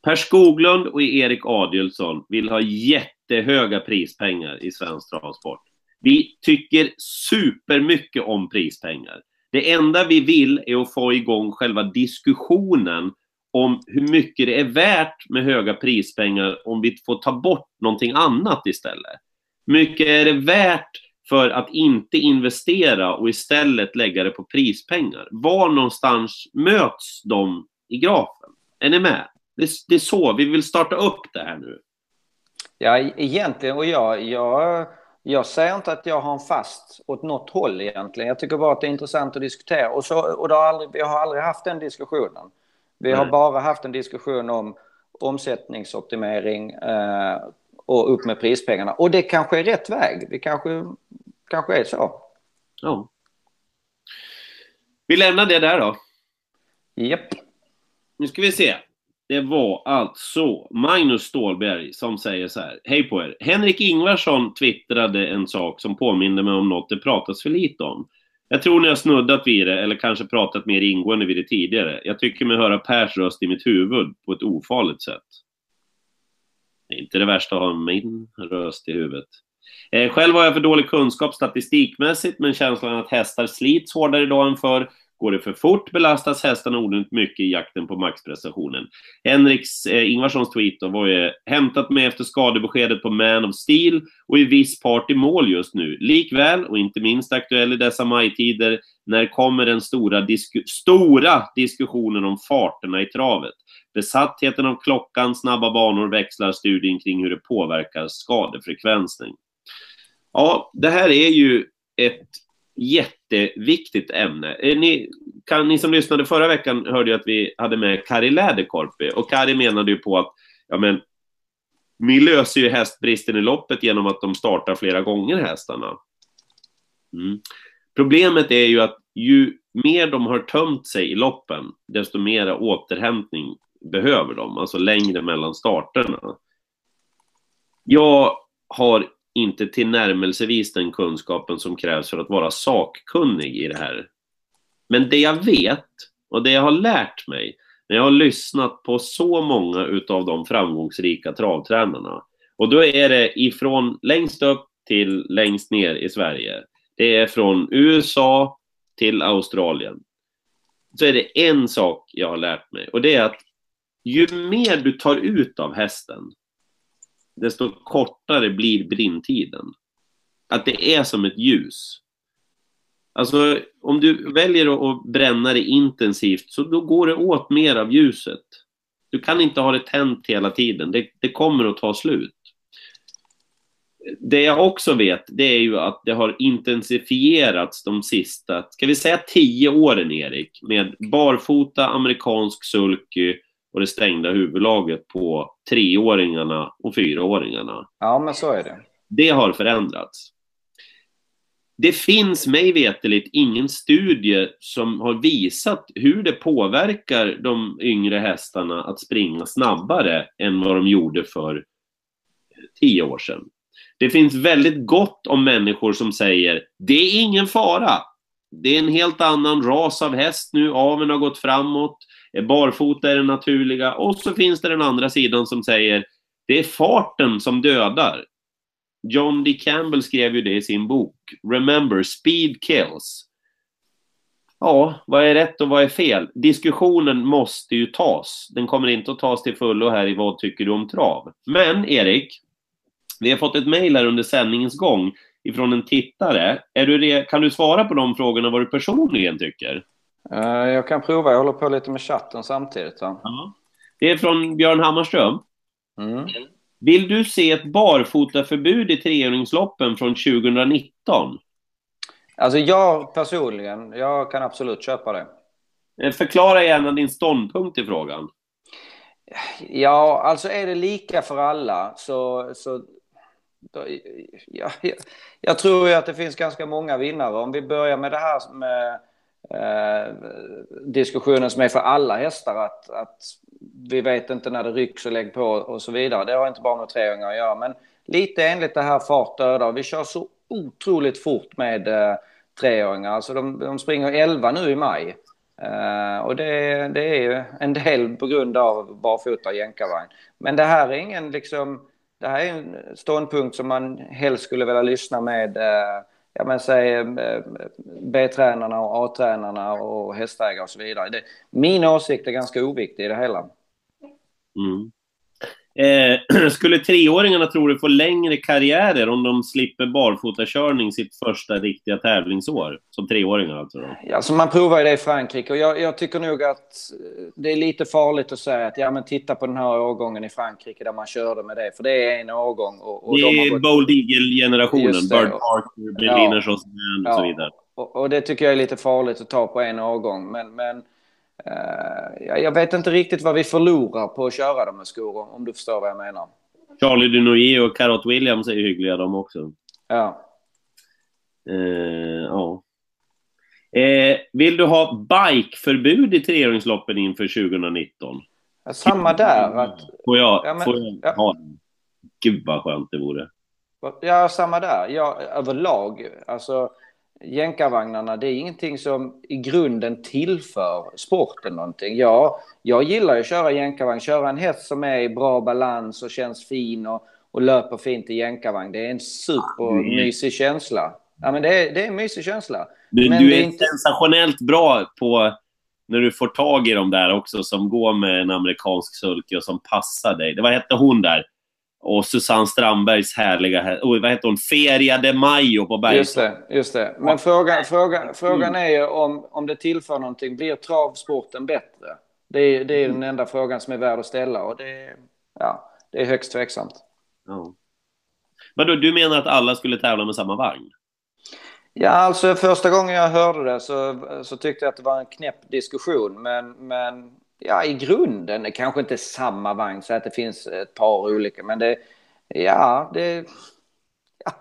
Per Skoglund och Erik Adielsson vill ha jättehöga prispengar i svensk travsport. Vi tycker supermycket om prispengar. Det enda vi vill är att få igång själva diskussionen om hur mycket det är värt med höga prispengar om vi får ta bort någonting annat istället. Hur mycket är det värt för att inte investera och istället lägga det på prispengar. Var någonstans möts de i grafen? Är ni med? Det, det är så, vi vill starta upp det här nu. Ja, egentligen, och jag, jag, jag säger inte att jag har en fast åt något håll egentligen. Jag tycker bara att det är intressant att diskutera. Och, så, och har aldrig, vi har aldrig haft den diskussionen. Vi har bara haft en diskussion om omsättningsoptimering eh, och upp med prispengarna. Och det kanske är rätt väg. Vi kanske kanske är så. Ja. Vi lämnar det där då. Japp. Nu ska vi se. Det var alltså Magnus Stålberg som säger så här. Hej på er. Henrik Ingvarsson twittrade en sak som påminner mig om något det pratas för lite om. Jag tror ni har snuddat vid det, eller kanske pratat mer ingående vid det tidigare. Jag tycker mig höra Pers röst i mitt huvud på ett ofarligt sätt. Det är inte det värsta att ha min röst i huvudet. Eh, själv har jag för dålig kunskap statistikmässigt, men känslan att hästar slits hårdare idag än förr. Går det för fort belastas hästarna onödigt mycket i jakten på maxprestationen. Henriks eh, Ingvarssons tweet då var ju hämtat med efter skadebeskedet på Man of Steel och i viss part i mål just nu. Likväl, och inte minst aktuell i dessa majtider, när kommer den stora, disku stora diskussionen om farterna i travet? Besattheten av klockan, snabba banor, växlar studien kring hur det påverkar skadefrekvensen. Ja, det här är ju ett jätteviktigt ämne. Eh, ni, kan, ni som lyssnade förra veckan hörde ju att vi hade med Kari Läderkorpi och Kari menade ju på att ja, men, vi löser ju hästbristen i loppet genom att de startar flera gånger hästarna. Mm. Problemet är ju att ju mer de har tömt sig i loppen, desto mer återhämtning behöver de, alltså längre mellan starterna. Jag har inte tillnärmelsevis den kunskapen som krävs för att vara sakkunnig i det här. Men det jag vet och det jag har lärt mig när jag har lyssnat på så många utav de framgångsrika travtränarna och då är det ifrån längst upp till längst ner i Sverige. Det är från USA till Australien. Så är det en sak jag har lärt mig och det är att ju mer du tar ut av hästen, desto kortare blir brintiden. Att det är som ett ljus. Alltså, om du väljer att bränna det intensivt, så då går det åt mer av ljuset. Du kan inte ha det tänt hela tiden. Det, det kommer att ta slut. Det jag också vet, det är ju att det har intensifierats de sista, ska vi säga tio åren, Erik, med barfota, amerikansk sulky, och det stängda huvudlaget på treåringarna och fyraåringarna. Ja, men så är det. Det har förändrats. Det finns mig veterligt ingen studie som har visat hur det påverkar de yngre hästarna att springa snabbare än vad de gjorde för tio år sedan. Det finns väldigt gott om människor som säger det är ingen fara. Det är en helt annan ras av häst nu, aveln har gått framåt, barfota är det naturliga och så finns det den andra sidan som säger det är farten som dödar. John D. Campbell skrev ju det i sin bok Remember, speed kills. Ja, vad är rätt och vad är fel? Diskussionen måste ju tas. Den kommer inte att tas till fullo här i Vad tycker du om trav? Men Erik, vi har fått ett mejl här under sändningens gång ifrån en tittare. Är du kan du svara på de frågorna vad du personligen tycker? Eh, jag kan prova, jag håller på lite med chatten samtidigt. Va? Ja. Det är från Björn Hammarström. Mm. Vill du se ett barfotaförbud i treåringsloppen från 2019? Alltså jag personligen, jag kan absolut köpa det. Eh, förklara gärna din ståndpunkt i frågan. Ja, alltså är det lika för alla så... så ja, jag, jag tror ju att det finns ganska många vinnare. Om vi börjar med det här med eh, diskussionen som är för alla hästar att, att vi vet inte när det rycks och lägg på och så vidare. Det har inte bara med treåringar att göra. Men lite enligt det här fart dödar. Vi kör så otroligt fort med eh, treåringar. Alltså de, de springer 11 nu i maj. Uh, och det, det är ju en del på grund av barfota jänkarvagn. Men det här är ingen liksom, det här är en ståndpunkt som man helst skulle vilja lyssna med uh, ja, men säg eh, B-tränarna och A-tränarna och hästägare och så vidare. Det, min åsikt är ganska oviktig i det hela. Mm. Eh, [clears throat] skulle treåringarna tror du få längre karriärer om de slipper barfotakörning sitt första riktiga tävlingsår? Som treåringar alltså? Då? Ja, så man provar det i Frankrike och jag, jag, tycker nog att det är lite farligt att säga att ja men titta på den här årgången i Frankrike där man körde med det, för det är en årgång. Och, och det är gått... Bold Eagle-generationen, Bird Parker, Berliner ja, och så vidare. Och, och, det tycker jag är lite farligt att ta på en årgång, men, men jag vet inte riktigt vad vi förlorar på att köra dem med skor, om du förstår vad jag menar. Charlie Dunoyer och Carrot Williams är hyggliga de också. Ja. Uh, ja. Uh, vill du ha bikeförbud i treåringsloppen inför 2019? Ja, samma där. Att... Får jag, ja, men, får jag ja. ha den? Gud vad skönt det vore. Ja, samma där. Ja, överlag. Alltså, jänkarvagnarna, det är ingenting som i grunden tillför sporten någonting. Ja, jag gillar ju att köra jänkarvagn, köra en häst som är i bra balans och känns fin och, och löper fint i jänkarvagn. Det är en supermysig känsla. Ja, men det är, det är en mysig känsla. Du, men du är, är inte... sensationellt bra på när du får tag i dem där också som går med en amerikansk sulky och som passar dig. Det, vad hette hon där? Och Susanne Strandbergs härliga, oh, vad heter hon, Feria de Mayo på Bergsång. Just det, just det. Men frågan, frågan, frågan är ju om, om det tillför någonting. Blir travsporten bättre? Det är, det är den enda frågan som är värd att ställa och det, ja, det är högst tveksamt. Ja. Men då, du menar att alla skulle tävla med samma vagn? Ja, alltså första gången jag hörde det så, så tyckte jag att det var en knäpp diskussion. Men, men ja, i grunden, kanske inte samma vagn så att det finns ett par olika. Men det, ja, det, ja,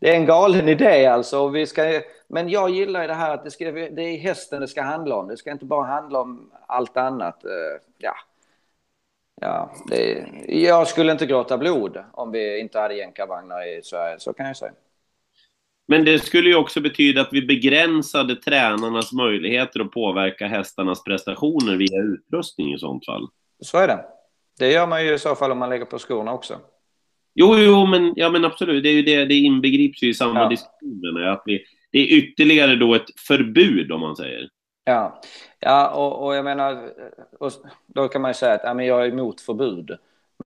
det är en galen idé alltså. Vi ska, men jag gillar det här att det, ska, det är hästen det ska handla om. Det ska inte bara handla om allt annat. Eh, ja, ja det, jag skulle inte gråta blod om vi inte hade jänkarvagnar i Sverige, så kan jag säga. Men det skulle ju också betyda att vi begränsade tränarnas möjligheter att påverka hästarnas prestationer via utrustning i sånt fall. Så är det. Det gör man ju i så fall om man lägger på skorna också. Jo, jo, men, ja, men absolut. Det, är ju det, det inbegrips ju i samma ja. diskussion. Att vi, det är ytterligare då ett förbud, om man säger. Ja, ja och, och jag menar, och då kan man ju säga att ja, men jag är emot förbud.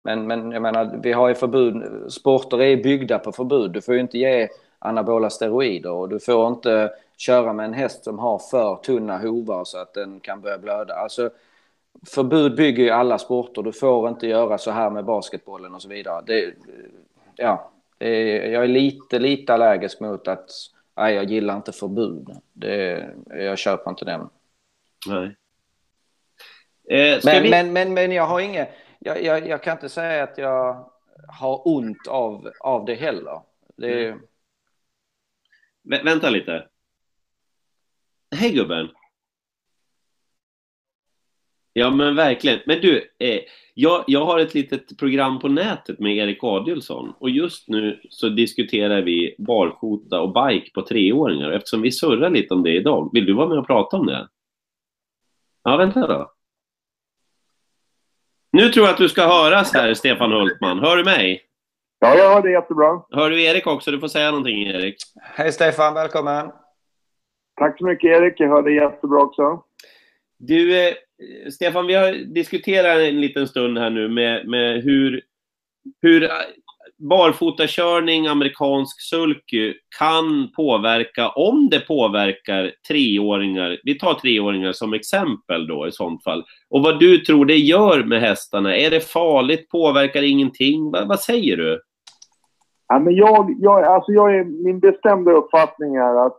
Men, men jag menar, vi har ju förbud. Sporter är byggda på förbud. Du får ju inte ge anabola steroider och du får inte köra med en häst som har för tunna hovar så att den kan börja blöda. Alltså, förbud bygger ju alla sporter. Du får inte göra så här med basketbollen och så vidare. Det, ja, jag är lite, lite allergisk mot att nej, jag gillar inte förbud. Det, jag köper inte den. Nej. Eh, men, vi... men, men, men jag har inget, jag, jag, jag, kan inte säga att jag har ont av, av det heller. Det, mm. Vä vänta lite. Hej gubben. Ja men verkligen. Men du, eh, jag, jag har ett litet program på nätet med Erik Adielsson och just nu så diskuterar vi barfota och bike på treåringar. Eftersom vi surrar lite om det idag, vill du vara med och prata om det? Ja, vänta då. Nu tror jag att du ska höras här, Stefan Hultman. Hör du mig? Ja, jag hör dig jättebra. Hör du Erik också? Du får säga någonting, Erik. Hej Stefan, välkommen. Tack så mycket Erik, jag hör dig jättebra också. Du, eh, Stefan, vi har diskuterat en liten stund här nu med, med hur, hur barfotakörning, amerikansk sulky, kan påverka, om det påverkar treåringar, vi tar treåringar som exempel då i sånt fall, och vad du tror det gör med hästarna. Är det farligt? Påverkar ingenting? Vad, vad säger du? Ja, men jag, jag, alltså jag är, min bestämda uppfattning är att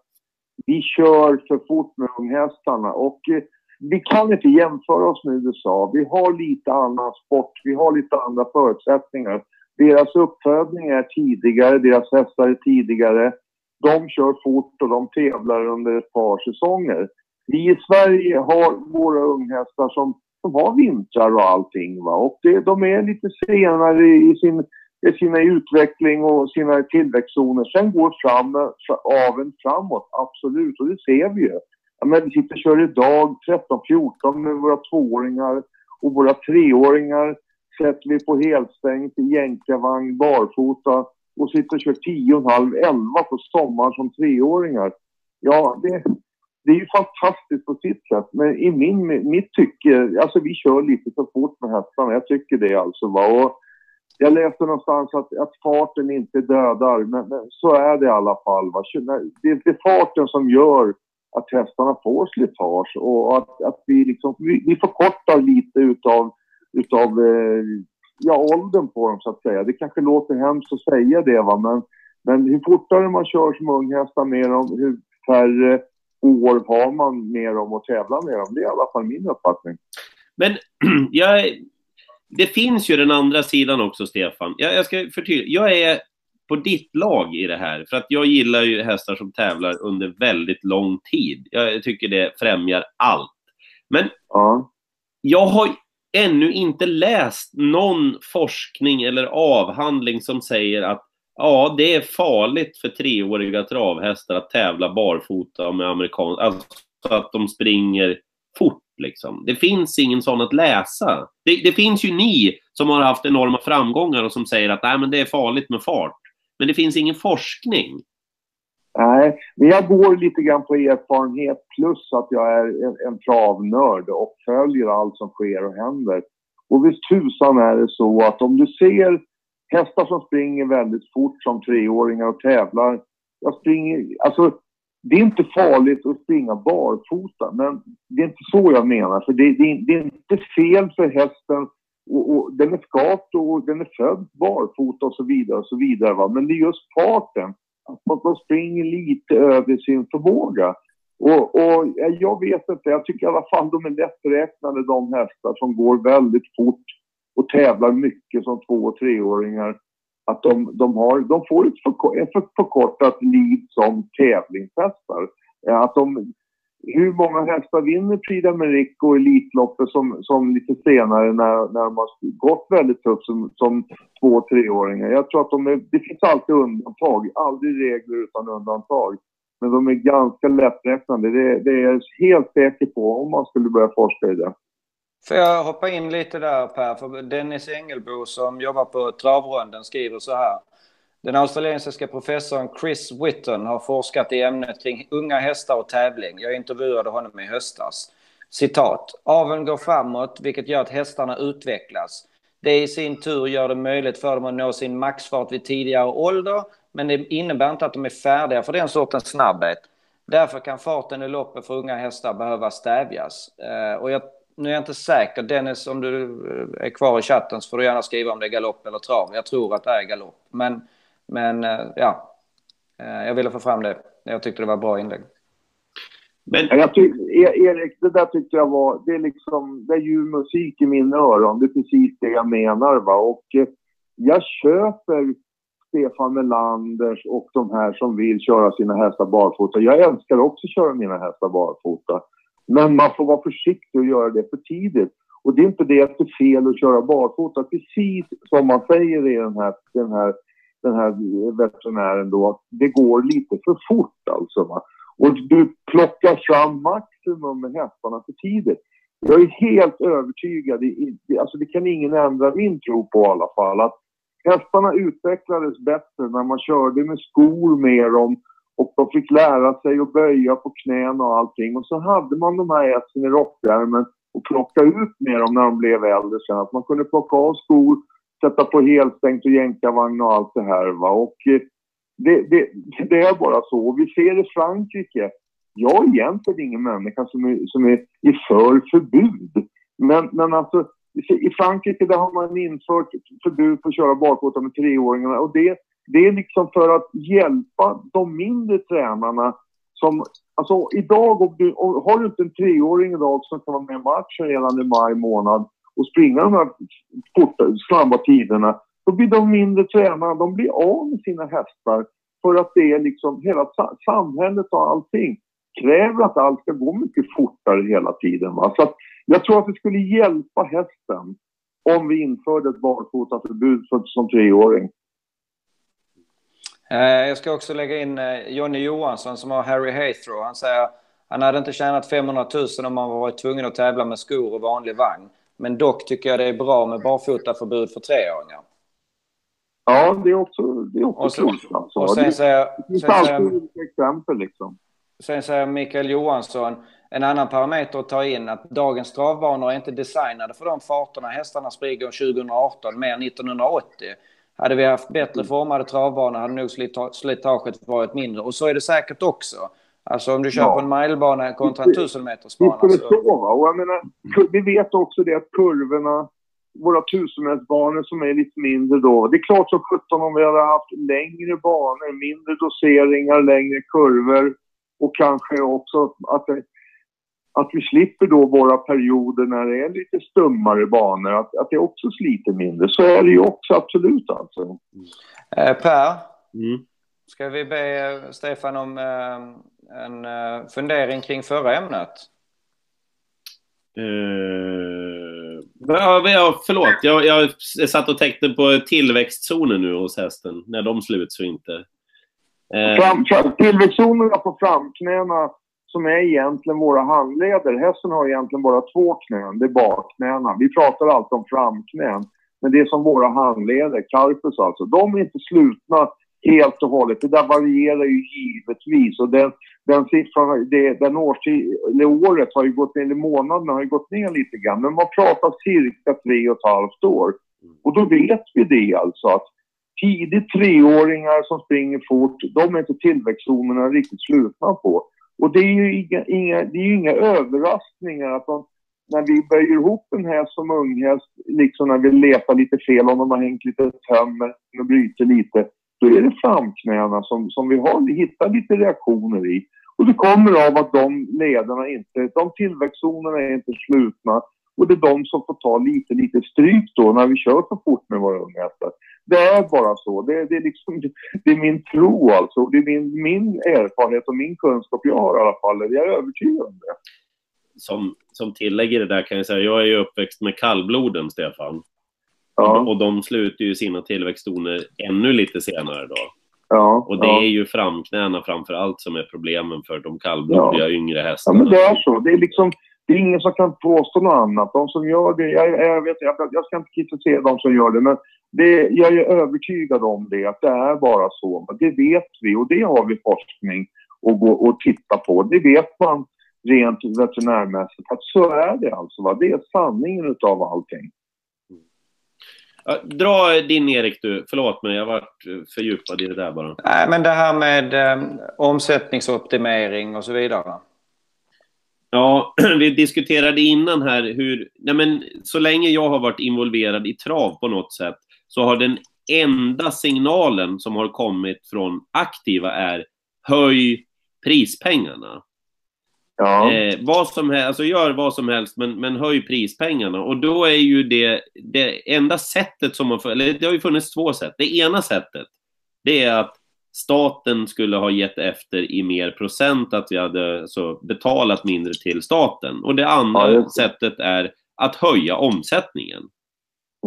vi kör för fort med unghästarna och eh, vi kan inte jämföra oss med USA. Vi har lite annan sport, vi har lite andra förutsättningar. Deras uppfödning är tidigare, deras hästar är tidigare. De kör fort och de tävlar under ett par säsonger. Vi i Sverige har våra unghästar som, som har vintrar och allting. Va? Och det, de är lite senare i sin, Eh, sina utveckling och sina tillväxtzoner. Sen går fram, eh, aven framåt, absolut. Och det ser vi ju. Ja, men vi sitter och kör idag 13-14 med våra tvååringar och våra treåringar sätter vi på helstängt i jänkarvagn, barfota och sitter och kör 10,5-11 på sommaren som treåringar. Ja, det, det är ju fantastiskt på sitt sätt. Men i min, mitt tycke, alltså vi kör lite för fort med hästarna. Jag tycker det alltså. Va? Och jag läste någonstans att, att farten inte dödar, men, men så är det i alla fall. Va? Det, det är farten som gör att hästarna får slitage och att, att vi, liksom, vi, vi förkortar lite utav utav eh, ja, åldern på dem så att säga. Det kanske låter hemskt att säga det va, men, men hur fortare man kör som unghästar med dem, hur färre år har man med dem och tävla med dem. Det är i alla fall min uppfattning. Men [clears throat] jag, det finns ju den andra sidan också, Stefan. Jag, jag ska förtydliga. Jag är på ditt lag i det här, för att jag gillar ju hästar som tävlar under väldigt lång tid. Jag tycker det främjar allt. Men ja. jag har ännu inte läst någon forskning eller avhandling som säger att ja, det är farligt för treåriga travhästar att tävla barfota med amerikansk, alltså att de springer fort liksom. Det finns ingen sån att läsa. Det, det, finns ju ni som har haft enorma framgångar och som säger att nej, men det är farligt med fart. Men det finns ingen forskning. Nej, men jag går lite grann på erfarenhet plus att jag är en, en travnörd och följer allt som sker och händer. Och visst tusan är det så att om du ser hästar som springer väldigt fort som treåringar och tävlar. Jag springer, alltså det är inte farligt att springa barfota, men det är inte så jag menar. För det, det, det är inte fel för hästen och, och, den är skapt och den är född barfota och så vidare och så vidare. Va? Men det är just farten att de springer lite över sin förmåga. Och, och jag vet inte, jag tycker i alla fall de är lätträknade de hästar som går väldigt fort och tävlar mycket som två och treåringar. Att de, de, har, de får ett, för, ett förkortat liv som tävlingshästar. Eh, att de, hur många hästar vinner Prix d'Amérique och Elitloppet som, som lite senare när, när de har gått väldigt tufft som, som två-treåringar? Jag tror att de är, det finns alltid undantag, aldrig regler utan undantag. Men de är ganska lätträknade, det, det är jag helt säker på om man skulle börja forska i det. Får jag hoppa in lite där Per? För Dennis Engelbo som jobbar på Travronden skriver så här. Den australiensiska professorn Chris Whitton har forskat i ämnet kring unga hästar och tävling. Jag intervjuade honom i höstas. Citat. Aveln går framåt, vilket gör att hästarna utvecklas. Det i sin tur gör det möjligt för dem att nå sin maxfart vid tidigare ålder, men det innebär inte att de är färdiga för den sortens snabbhet. Därför kan farten i loppet för unga hästar behöva stävjas. Eh, och jag, nu är jag inte säker. Dennis, om du är kvar i chatten så får du gärna skriva om det är galopp eller trav. Jag tror att det är galopp. Men men eh, ja, eh, jag ville få fram det. Jag tyckte det var bra inlägg. Men... Jag tyck, e- Erik, det där tyckte jag var, det är liksom, det är ju musik i mina öron. Det är precis det jag menar va. Och eh, jag köper Stefan Melanders och de här som vill köra sina hästar barfota. Jag älskar också att köra mina hästar barfota. Men man får vara försiktig och göra det för tidigt. Och det är inte det att det är fel att köra barfota. Precis som man säger i den här, den här den här veterinären då att det går lite för fort alltså. Va? Och du plockar fram maximum med hästarna för tidigt. Jag är helt övertygad, alltså det kan ingen ändra min tro på i alla fall, att hästarna utvecklades bättre när man körde med skor med dem och de fick lära sig att böja på knäna och allting. Och så hade man de här etsen i rockärmen och plocka ut med dem när de blev äldre sen. Att man kunde plocka av skor sätta på helstängt och jänkarvagn och allt det här. Va? Och eh, det, det, det är bara så. Och Vi ser i Frankrike. Jag är egentligen ingen människa som är, som är, är för förbud. Men, men alltså, i Frankrike där har man infört förbud för att köra barfota med treåringarna. Och det, det är liksom för att hjälpa de mindre tränarna som... Alltså idag, om du, om, har du inte en treåring idag som kan vara med i matchen redan i maj månad och springa de här korta, snabba tiderna, då blir de mindre tränarna De blir av med sina hästar för att det är liksom hela samhället och allting kräver att allt ska gå mycket fortare hela tiden. Va? Så jag tror att det skulle hjälpa hästen om vi införde ett barfotaförbud som treåring. Eh, jag ska också lägga in eh, Jonny Johansson som har Harry Haythrow. Han säger han hade inte tjänat 500 000 om han varit tvungen att tävla med skor och vanlig vagn. Men dock tycker jag det är bra med barfotaförbud för treåringar. Ja, det är också, det är också och så, klokt. Alltså. Och sen säger, det finns alltid exempel liksom. Sen säger Mikael Johansson, en annan parameter att ta in att dagens travbanor är inte designade för de farterna hästarna springer 2018, mer 1980. Hade vi haft bättre formade travbanor hade nog slitaget varit mindre. Och så är det säkert också. Alltså om du kör ja. på en milebana kontra en tusenmetersbana. Det så. Va? Och jag menar, vi vet också det att kurvorna, våra tusenmetersbanor som är lite mindre då. Det är klart som sjutton om vi hade haft längre banor, mindre doseringar, längre kurvor och kanske också att, det, att vi slipper då våra perioder när det är lite stummare banor, att, att det också sliter mindre. Så är det ju också absolut alltså. Eh, per? Mm. Ska vi be Stefan om eh, en uh, fundering kring förra ämnet? Uh, ja, förlåt, jag, jag satt och tänkte på tillväxtzonen nu hos hästen. När de sluts och inte. Fram, fram, tillväxtzonerna på framknäna som är egentligen våra handleder. Hästen har egentligen bara två knän, det är bakknäna. Vi pratar alltid om framknän. Men det är som våra handleder, carpus alltså. De är inte slutna helt och hållet. Det där varierar ju givetvis. Och den, den siffran, det, den årstid, eller året har ju gått ner, eller månaderna har ju gått ner lite grann. Men man pratar cirka tre och ett halvt år. Och då vet vi det alltså att tidigt treåringar som springer fort, de är inte tillväxtzonerna riktigt slutna på. Och det är ju inga, inga, det är inga överraskningar att de, när vi böjer ihop en häst som unghäst, liksom när vi letar lite fel, om de har hängt lite tömmer och bryter lite, då är det framknäna som, som vi har, vi hittar lite reaktioner i. Och det kommer av att de lederna inte, de tillväxtzonerna är inte slutna och det är de som får ta lite, lite stryk då när vi kör för fort med våra unghästar. Det är bara så. Det, det, är liksom, det är min tro alltså. Det är min, min erfarenhet och min kunskap jag har i alla fall. Jag är övertygad om det. Som, som tillägg i det där kan jag säga, jag är ju uppväxt med kallbloden, Stefan. Ja. Och de slutar ju sina tillväxtzoner ännu lite senare då. Ja, Och det ja. är ju framknäna framför allt som är problemen för de kallblodiga yngre Ja, hästarna. men det är så. Det är liksom, det är ingen som kan påstå något annat. De som gör det, jag, jag, vet, jag, jag ska inte kritisera de som gör det, men det, jag är övertygad om det, att det är bara så. Men Det vet vi och det har vi forskning att gå och titta på. Det vet man rent veterinärmässigt att så är det alltså. Va? Det är sanningen utav allting. Ja, dra din Erik du. Förlåt mig, jag varit fördjupad i det där bara. Nej, men det här med eh, omsättningsoptimering och så vidare. Ja, [clears throat] vi diskuterade innan här hur, nej men så länge jag har varit involverad i trav på något sätt så har den enda signalen som har kommit från aktiva är höj prispengarna. Ja, Eh, vad som helst, alltså gör vad som helst men, men höj prispengarna och då är ju det det enda sättet som man eller det har ju funnits två sätt. Det ena sättet det är att staten skulle ha gett efter i mer procent, att vi hade så betalat mindre till staten. Och det andra Ja, det. sättet är att höja omsättningen.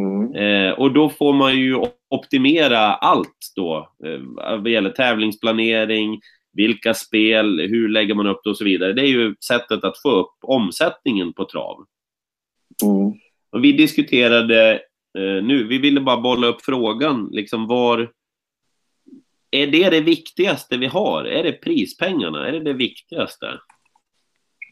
Mm. Eh, och då får man ju optimera allt då, eh, vad gäller tävlingsplanering, vilka spel, hur lägger man upp det och så vidare. Det är ju sättet att få upp omsättningen på trav. Mm. Och vi diskuterade eh, nu, vi ville bara bolla upp frågan, liksom var... Är det det viktigaste vi har? Är det prispengarna? Är det det viktigaste?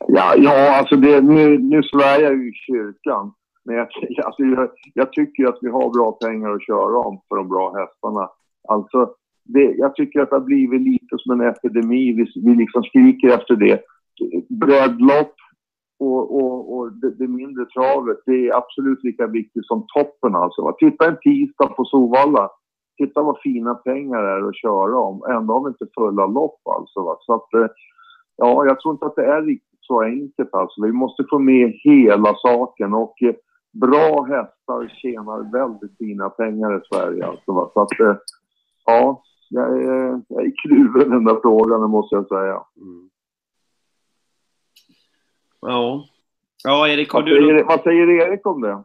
Ja, ja alltså det, nu, nu svär jag ju i kyrkan. Men jag, [laughs] alltså jag, jag tycker att vi har bra pengar att köra om för de bra hästarna. Alltså, det, jag tycker att det har blivit lite som en epidemi. Vi, vi liksom skriker efter det. Breddlopp och, och, och det, det mindre travet, det är absolut lika viktigt som toppen alltså. Va? Titta en tisdag på Sovalla. Titta vad fina pengar det är att köra om. Ändå har vi inte fulla lopp alltså. Va? Så att, eh, ja, jag tror inte att det är riktigt så enkelt alltså. Vi måste få med hela saken och eh, bra hästar tjänar väldigt fina pengar i Sverige alltså. Så att, eh, ja, jag är, jag är kluven i den där frågan, det måste jag säga. Mm. Ja. Ja, Erik, har Vad du säger, vad säger Erik om det?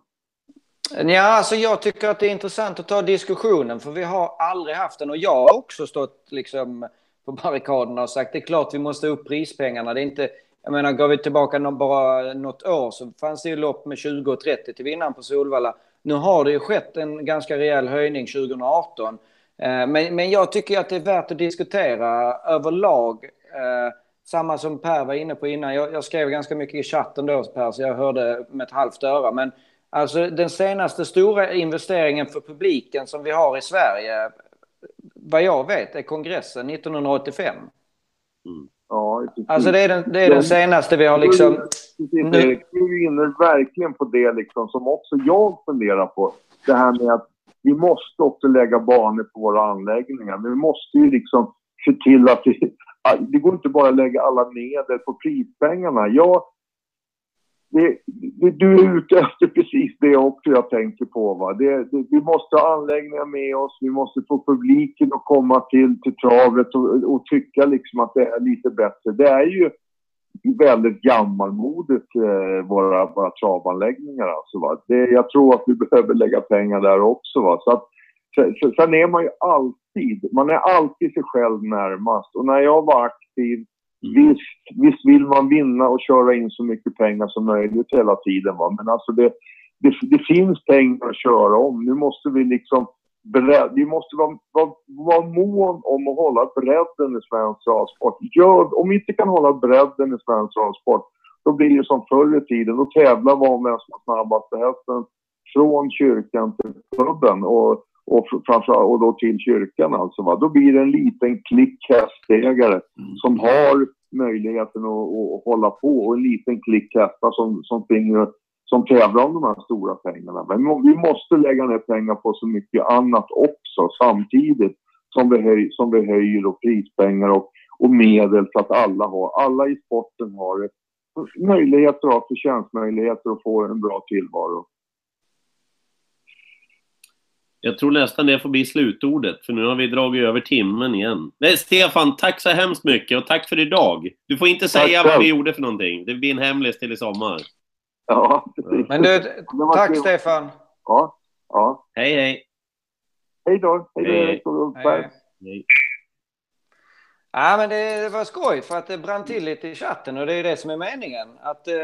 Ja, alltså jag tycker att det är intressant att ta diskussionen för vi har aldrig haft den och jag har också stått liksom på barrikaderna och sagt det är klart vi måste upp prispengarna. Det är inte, jag menar, går vi tillbaka någon, bara något år så fanns det ju lopp med 20 och 30 till vinnaren på Solvalla. Nu har det ju skett en ganska rejäl höjning 2018. Eh, Men, men jag tycker att det är värt att diskutera överlag. Eh, Samma som Per var inne på innan. Jag, jag skrev ganska mycket i chatten då, Per, så jag hörde med ett halvt öra. Men alltså den senaste stora investeringen för publiken som vi har i Sverige, vad jag vet, är kongressen 1985. Ja. Alltså det är den, det är den senaste vi har liksom... Precis. Du är inne verkligen på det liksom, som också jag funderar på. Det här med att vi måste också lägga banor på våra anläggningar. Men vi måste ju liksom se till att det, att det går inte bara att lägga alla medel på prispengarna. Jag, det, det, du är ute efter precis det också jag tänker på. Va? Det, det, vi måste ha anläggningar med oss, vi måste få publiken att komma till, till travet och, och tycka liksom att det är lite bättre. Det är ju väldigt gammalmodigt, eh, våra, våra travanläggningar. Alltså, va? Det, jag tror att vi behöver lägga pengar där också. Va? Så att, sen- är man ju alltid, man är alltid sig själv närmast. Och när jag var aktiv, visst, visst vill man vinna och köra in så mycket pengar som möjligt hela tiden. Va? Men alltså det, det, det finns pengar att köra om. Nu måste vi liksom bredd, vi måste vara, vara, vara mån om att hålla bredden i svensk travsport. Gör, om vi inte kan hålla bredden i svensk travsport, då blir det som förr i tiden. Då tävlar man om vem som har snabbaste hästen från kyrkan till puben och, och, och då till kyrkan alltså. Va? Då blir det en liten klick hästägare som har möjligheten att, att, att hålla på och en liten klick hästar som, som, springer, som tävlar om de här stora pengarna. Men vi må- vi måste lägga ner pengar på så mycket annat också samtidigt som vi, höj, som vi höjer och prispengar och, och medel så att alla har, alla i sporten har möjligheter och förtjänstmöjligheter att få en bra tillvaro. Jag tror nästan det får bli slutordet, för nu har vi dragit över timmen igen. Nej, Stefan, tack så hemskt mycket och tack för idag. Du får inte säga Tack vad vi gjorde för någonting. Det blir en hemlis till i sommar. Ja, precis. Men du, tack kul. Stefan. Ja, ja. Hej, hej. Hej då. Hej då, Hej. Hej. Hej. Ja, men det, var skoj för att det brann till lite i chatten och det är det som är meningen. Att eh,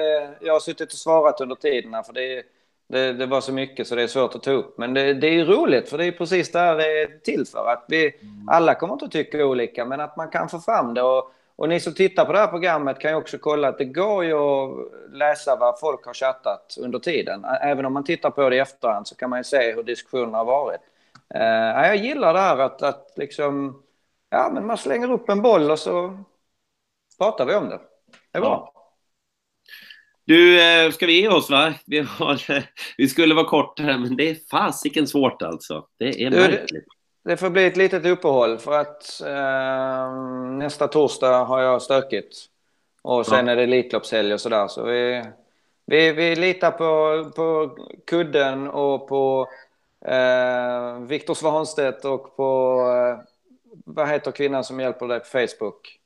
jag har suttit och svarat under tiden här, för det, det, det var så mycket så det är svårt att ta upp. Men det, det är roligt för det är precis det här det är till för. Att vi, alla kommer inte att tycka olika men att man kan få fram det. Och, och ni som tittar på det här programmet kan ju också kolla att det går ju att läsa vad folk har chattat under tiden. Även om man tittar på det i efterhand så kan man ju se hur diskussionerna har varit. Ja, jag gillar det här att, att liksom, ja, men man slänger upp en boll och så pratar vi om det. Det är bra. Du, eh, ska vi ge oss va? Vi, har, [laughs] vi skulle vara kortare, men det är fasiken svårt alltså. Det är märkligt. Det får bli ett litet uppehåll för att eh, nästa torsdag har jag stökigt. Och sen är det Elitloppshelg och sådär. Så vi, vi, vi litar på, på kudden och på eh, Viktor Svanstedt och på eh, vad heter kvinnan som hjälper dig på Facebook?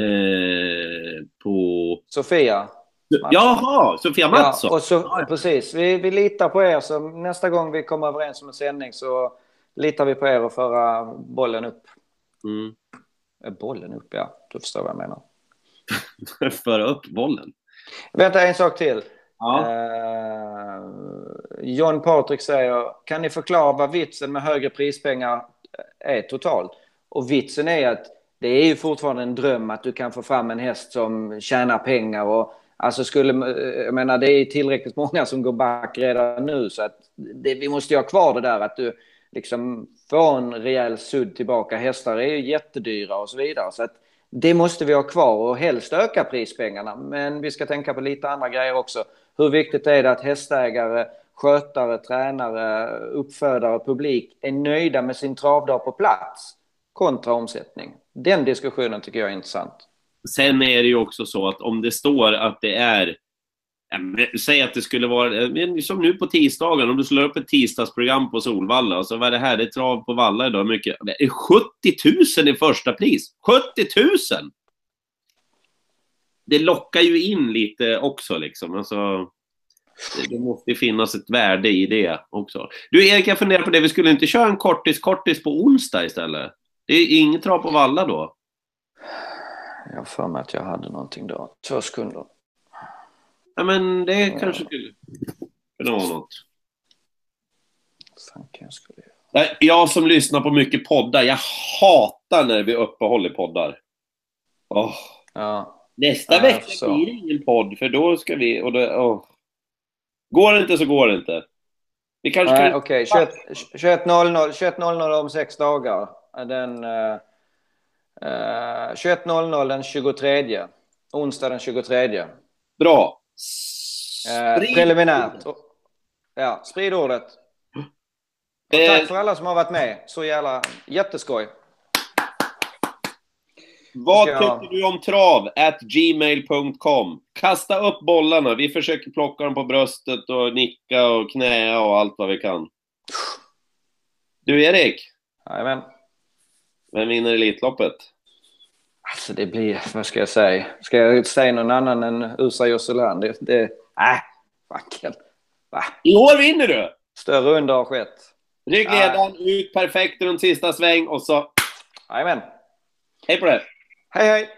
Eh, på... Sofia. Jaha, Sofia Mattsson. Ja, och så, precis. Vi, vi litar på er. Så nästa gång vi kommer överens om en sändning så litar vi på er och föra bollen upp. Mm. Eh, Bollen upp, ja. Du förstår vad jag menar. [laughs] Föra upp bollen. Vänta, en sak till. Ja. Eh, John Patrik säger, kan ni förklara vad vitsen med högre prispengar är totalt? Och vitsen är att det är ju fortfarande en dröm att du kan få fram en häst som tjänar pengar. Och, alltså skulle, eh, jag menar, det är tillräckligt många som går back redan nu så att det, vi måste ju ha kvar det där att du liksom får en rejäl sudd tillbaka. Hästar är ju jättedyra och så vidare. Så att det måste vi ha kvar och helst öka prispengarna. Men vi ska tänka på lite andra grejer också. Hur viktigt är det att hästägare, skötare, tränare, uppfödare, publik är nöjda med sin travdag på plats kontra omsättning? Den diskussionen tycker jag är intressant. Sen är det ju också så att om det står att det är Säg att det skulle vara, eh, som nu på tisdagen, om du slår upp ett tisdagsprogram på Solvalla, och så vad är det här? Det är trav på Valla idag, mycket. Det är 70 000 i första pris! 70 000! Det lockar ju in lite också liksom. Alltså, det- det måste ju finnas ett värde i det också. Du Erik, jag funderar på det. Vi skulle inte köra en kortis-kortis på onsdag istället? Det är inget trav på Valla då? Jag har för mig att jag hade någonting då. Två sekunder. Ja, men det kanske skulle kunna vara något. Jag skulle göra. Jag som lyssnar på mycket poddar, jag hatar när vi uppehåller poddar. Åh. Ja. Nästa Ja, vecka blir det ingen podd, för då ska vi... Och då, åh. Går det inte så går det inte. Vi kanske Nej, kan... okej. 21 21.00 21.00 om sex dagar. Den... eh, 21.00 den 23. Onsdag den 23. Bra. Eh, Sprid- preliminärt. Ja, sprid ordet. Och Eh, tack för alla som har varit med. Så jävla jätteskoj. Vad tycker du om trav? At gmail.com. Kasta upp bollarna. Vi försöker plocka dem på bröstet och nicka och knäa och allt vad vi kan. Du Erik, Jajamän. Vem vinner Elitloppet? Alltså det blir, vad ska jag säga? Ska jag säga någon annan än USA Josseland? Det, det, äh, fucken. Va? I år vinner du! Större under har skett. Ryggledaren, ut perfekt runt sista sväng och så Jajamän. hej på det! Hej hej!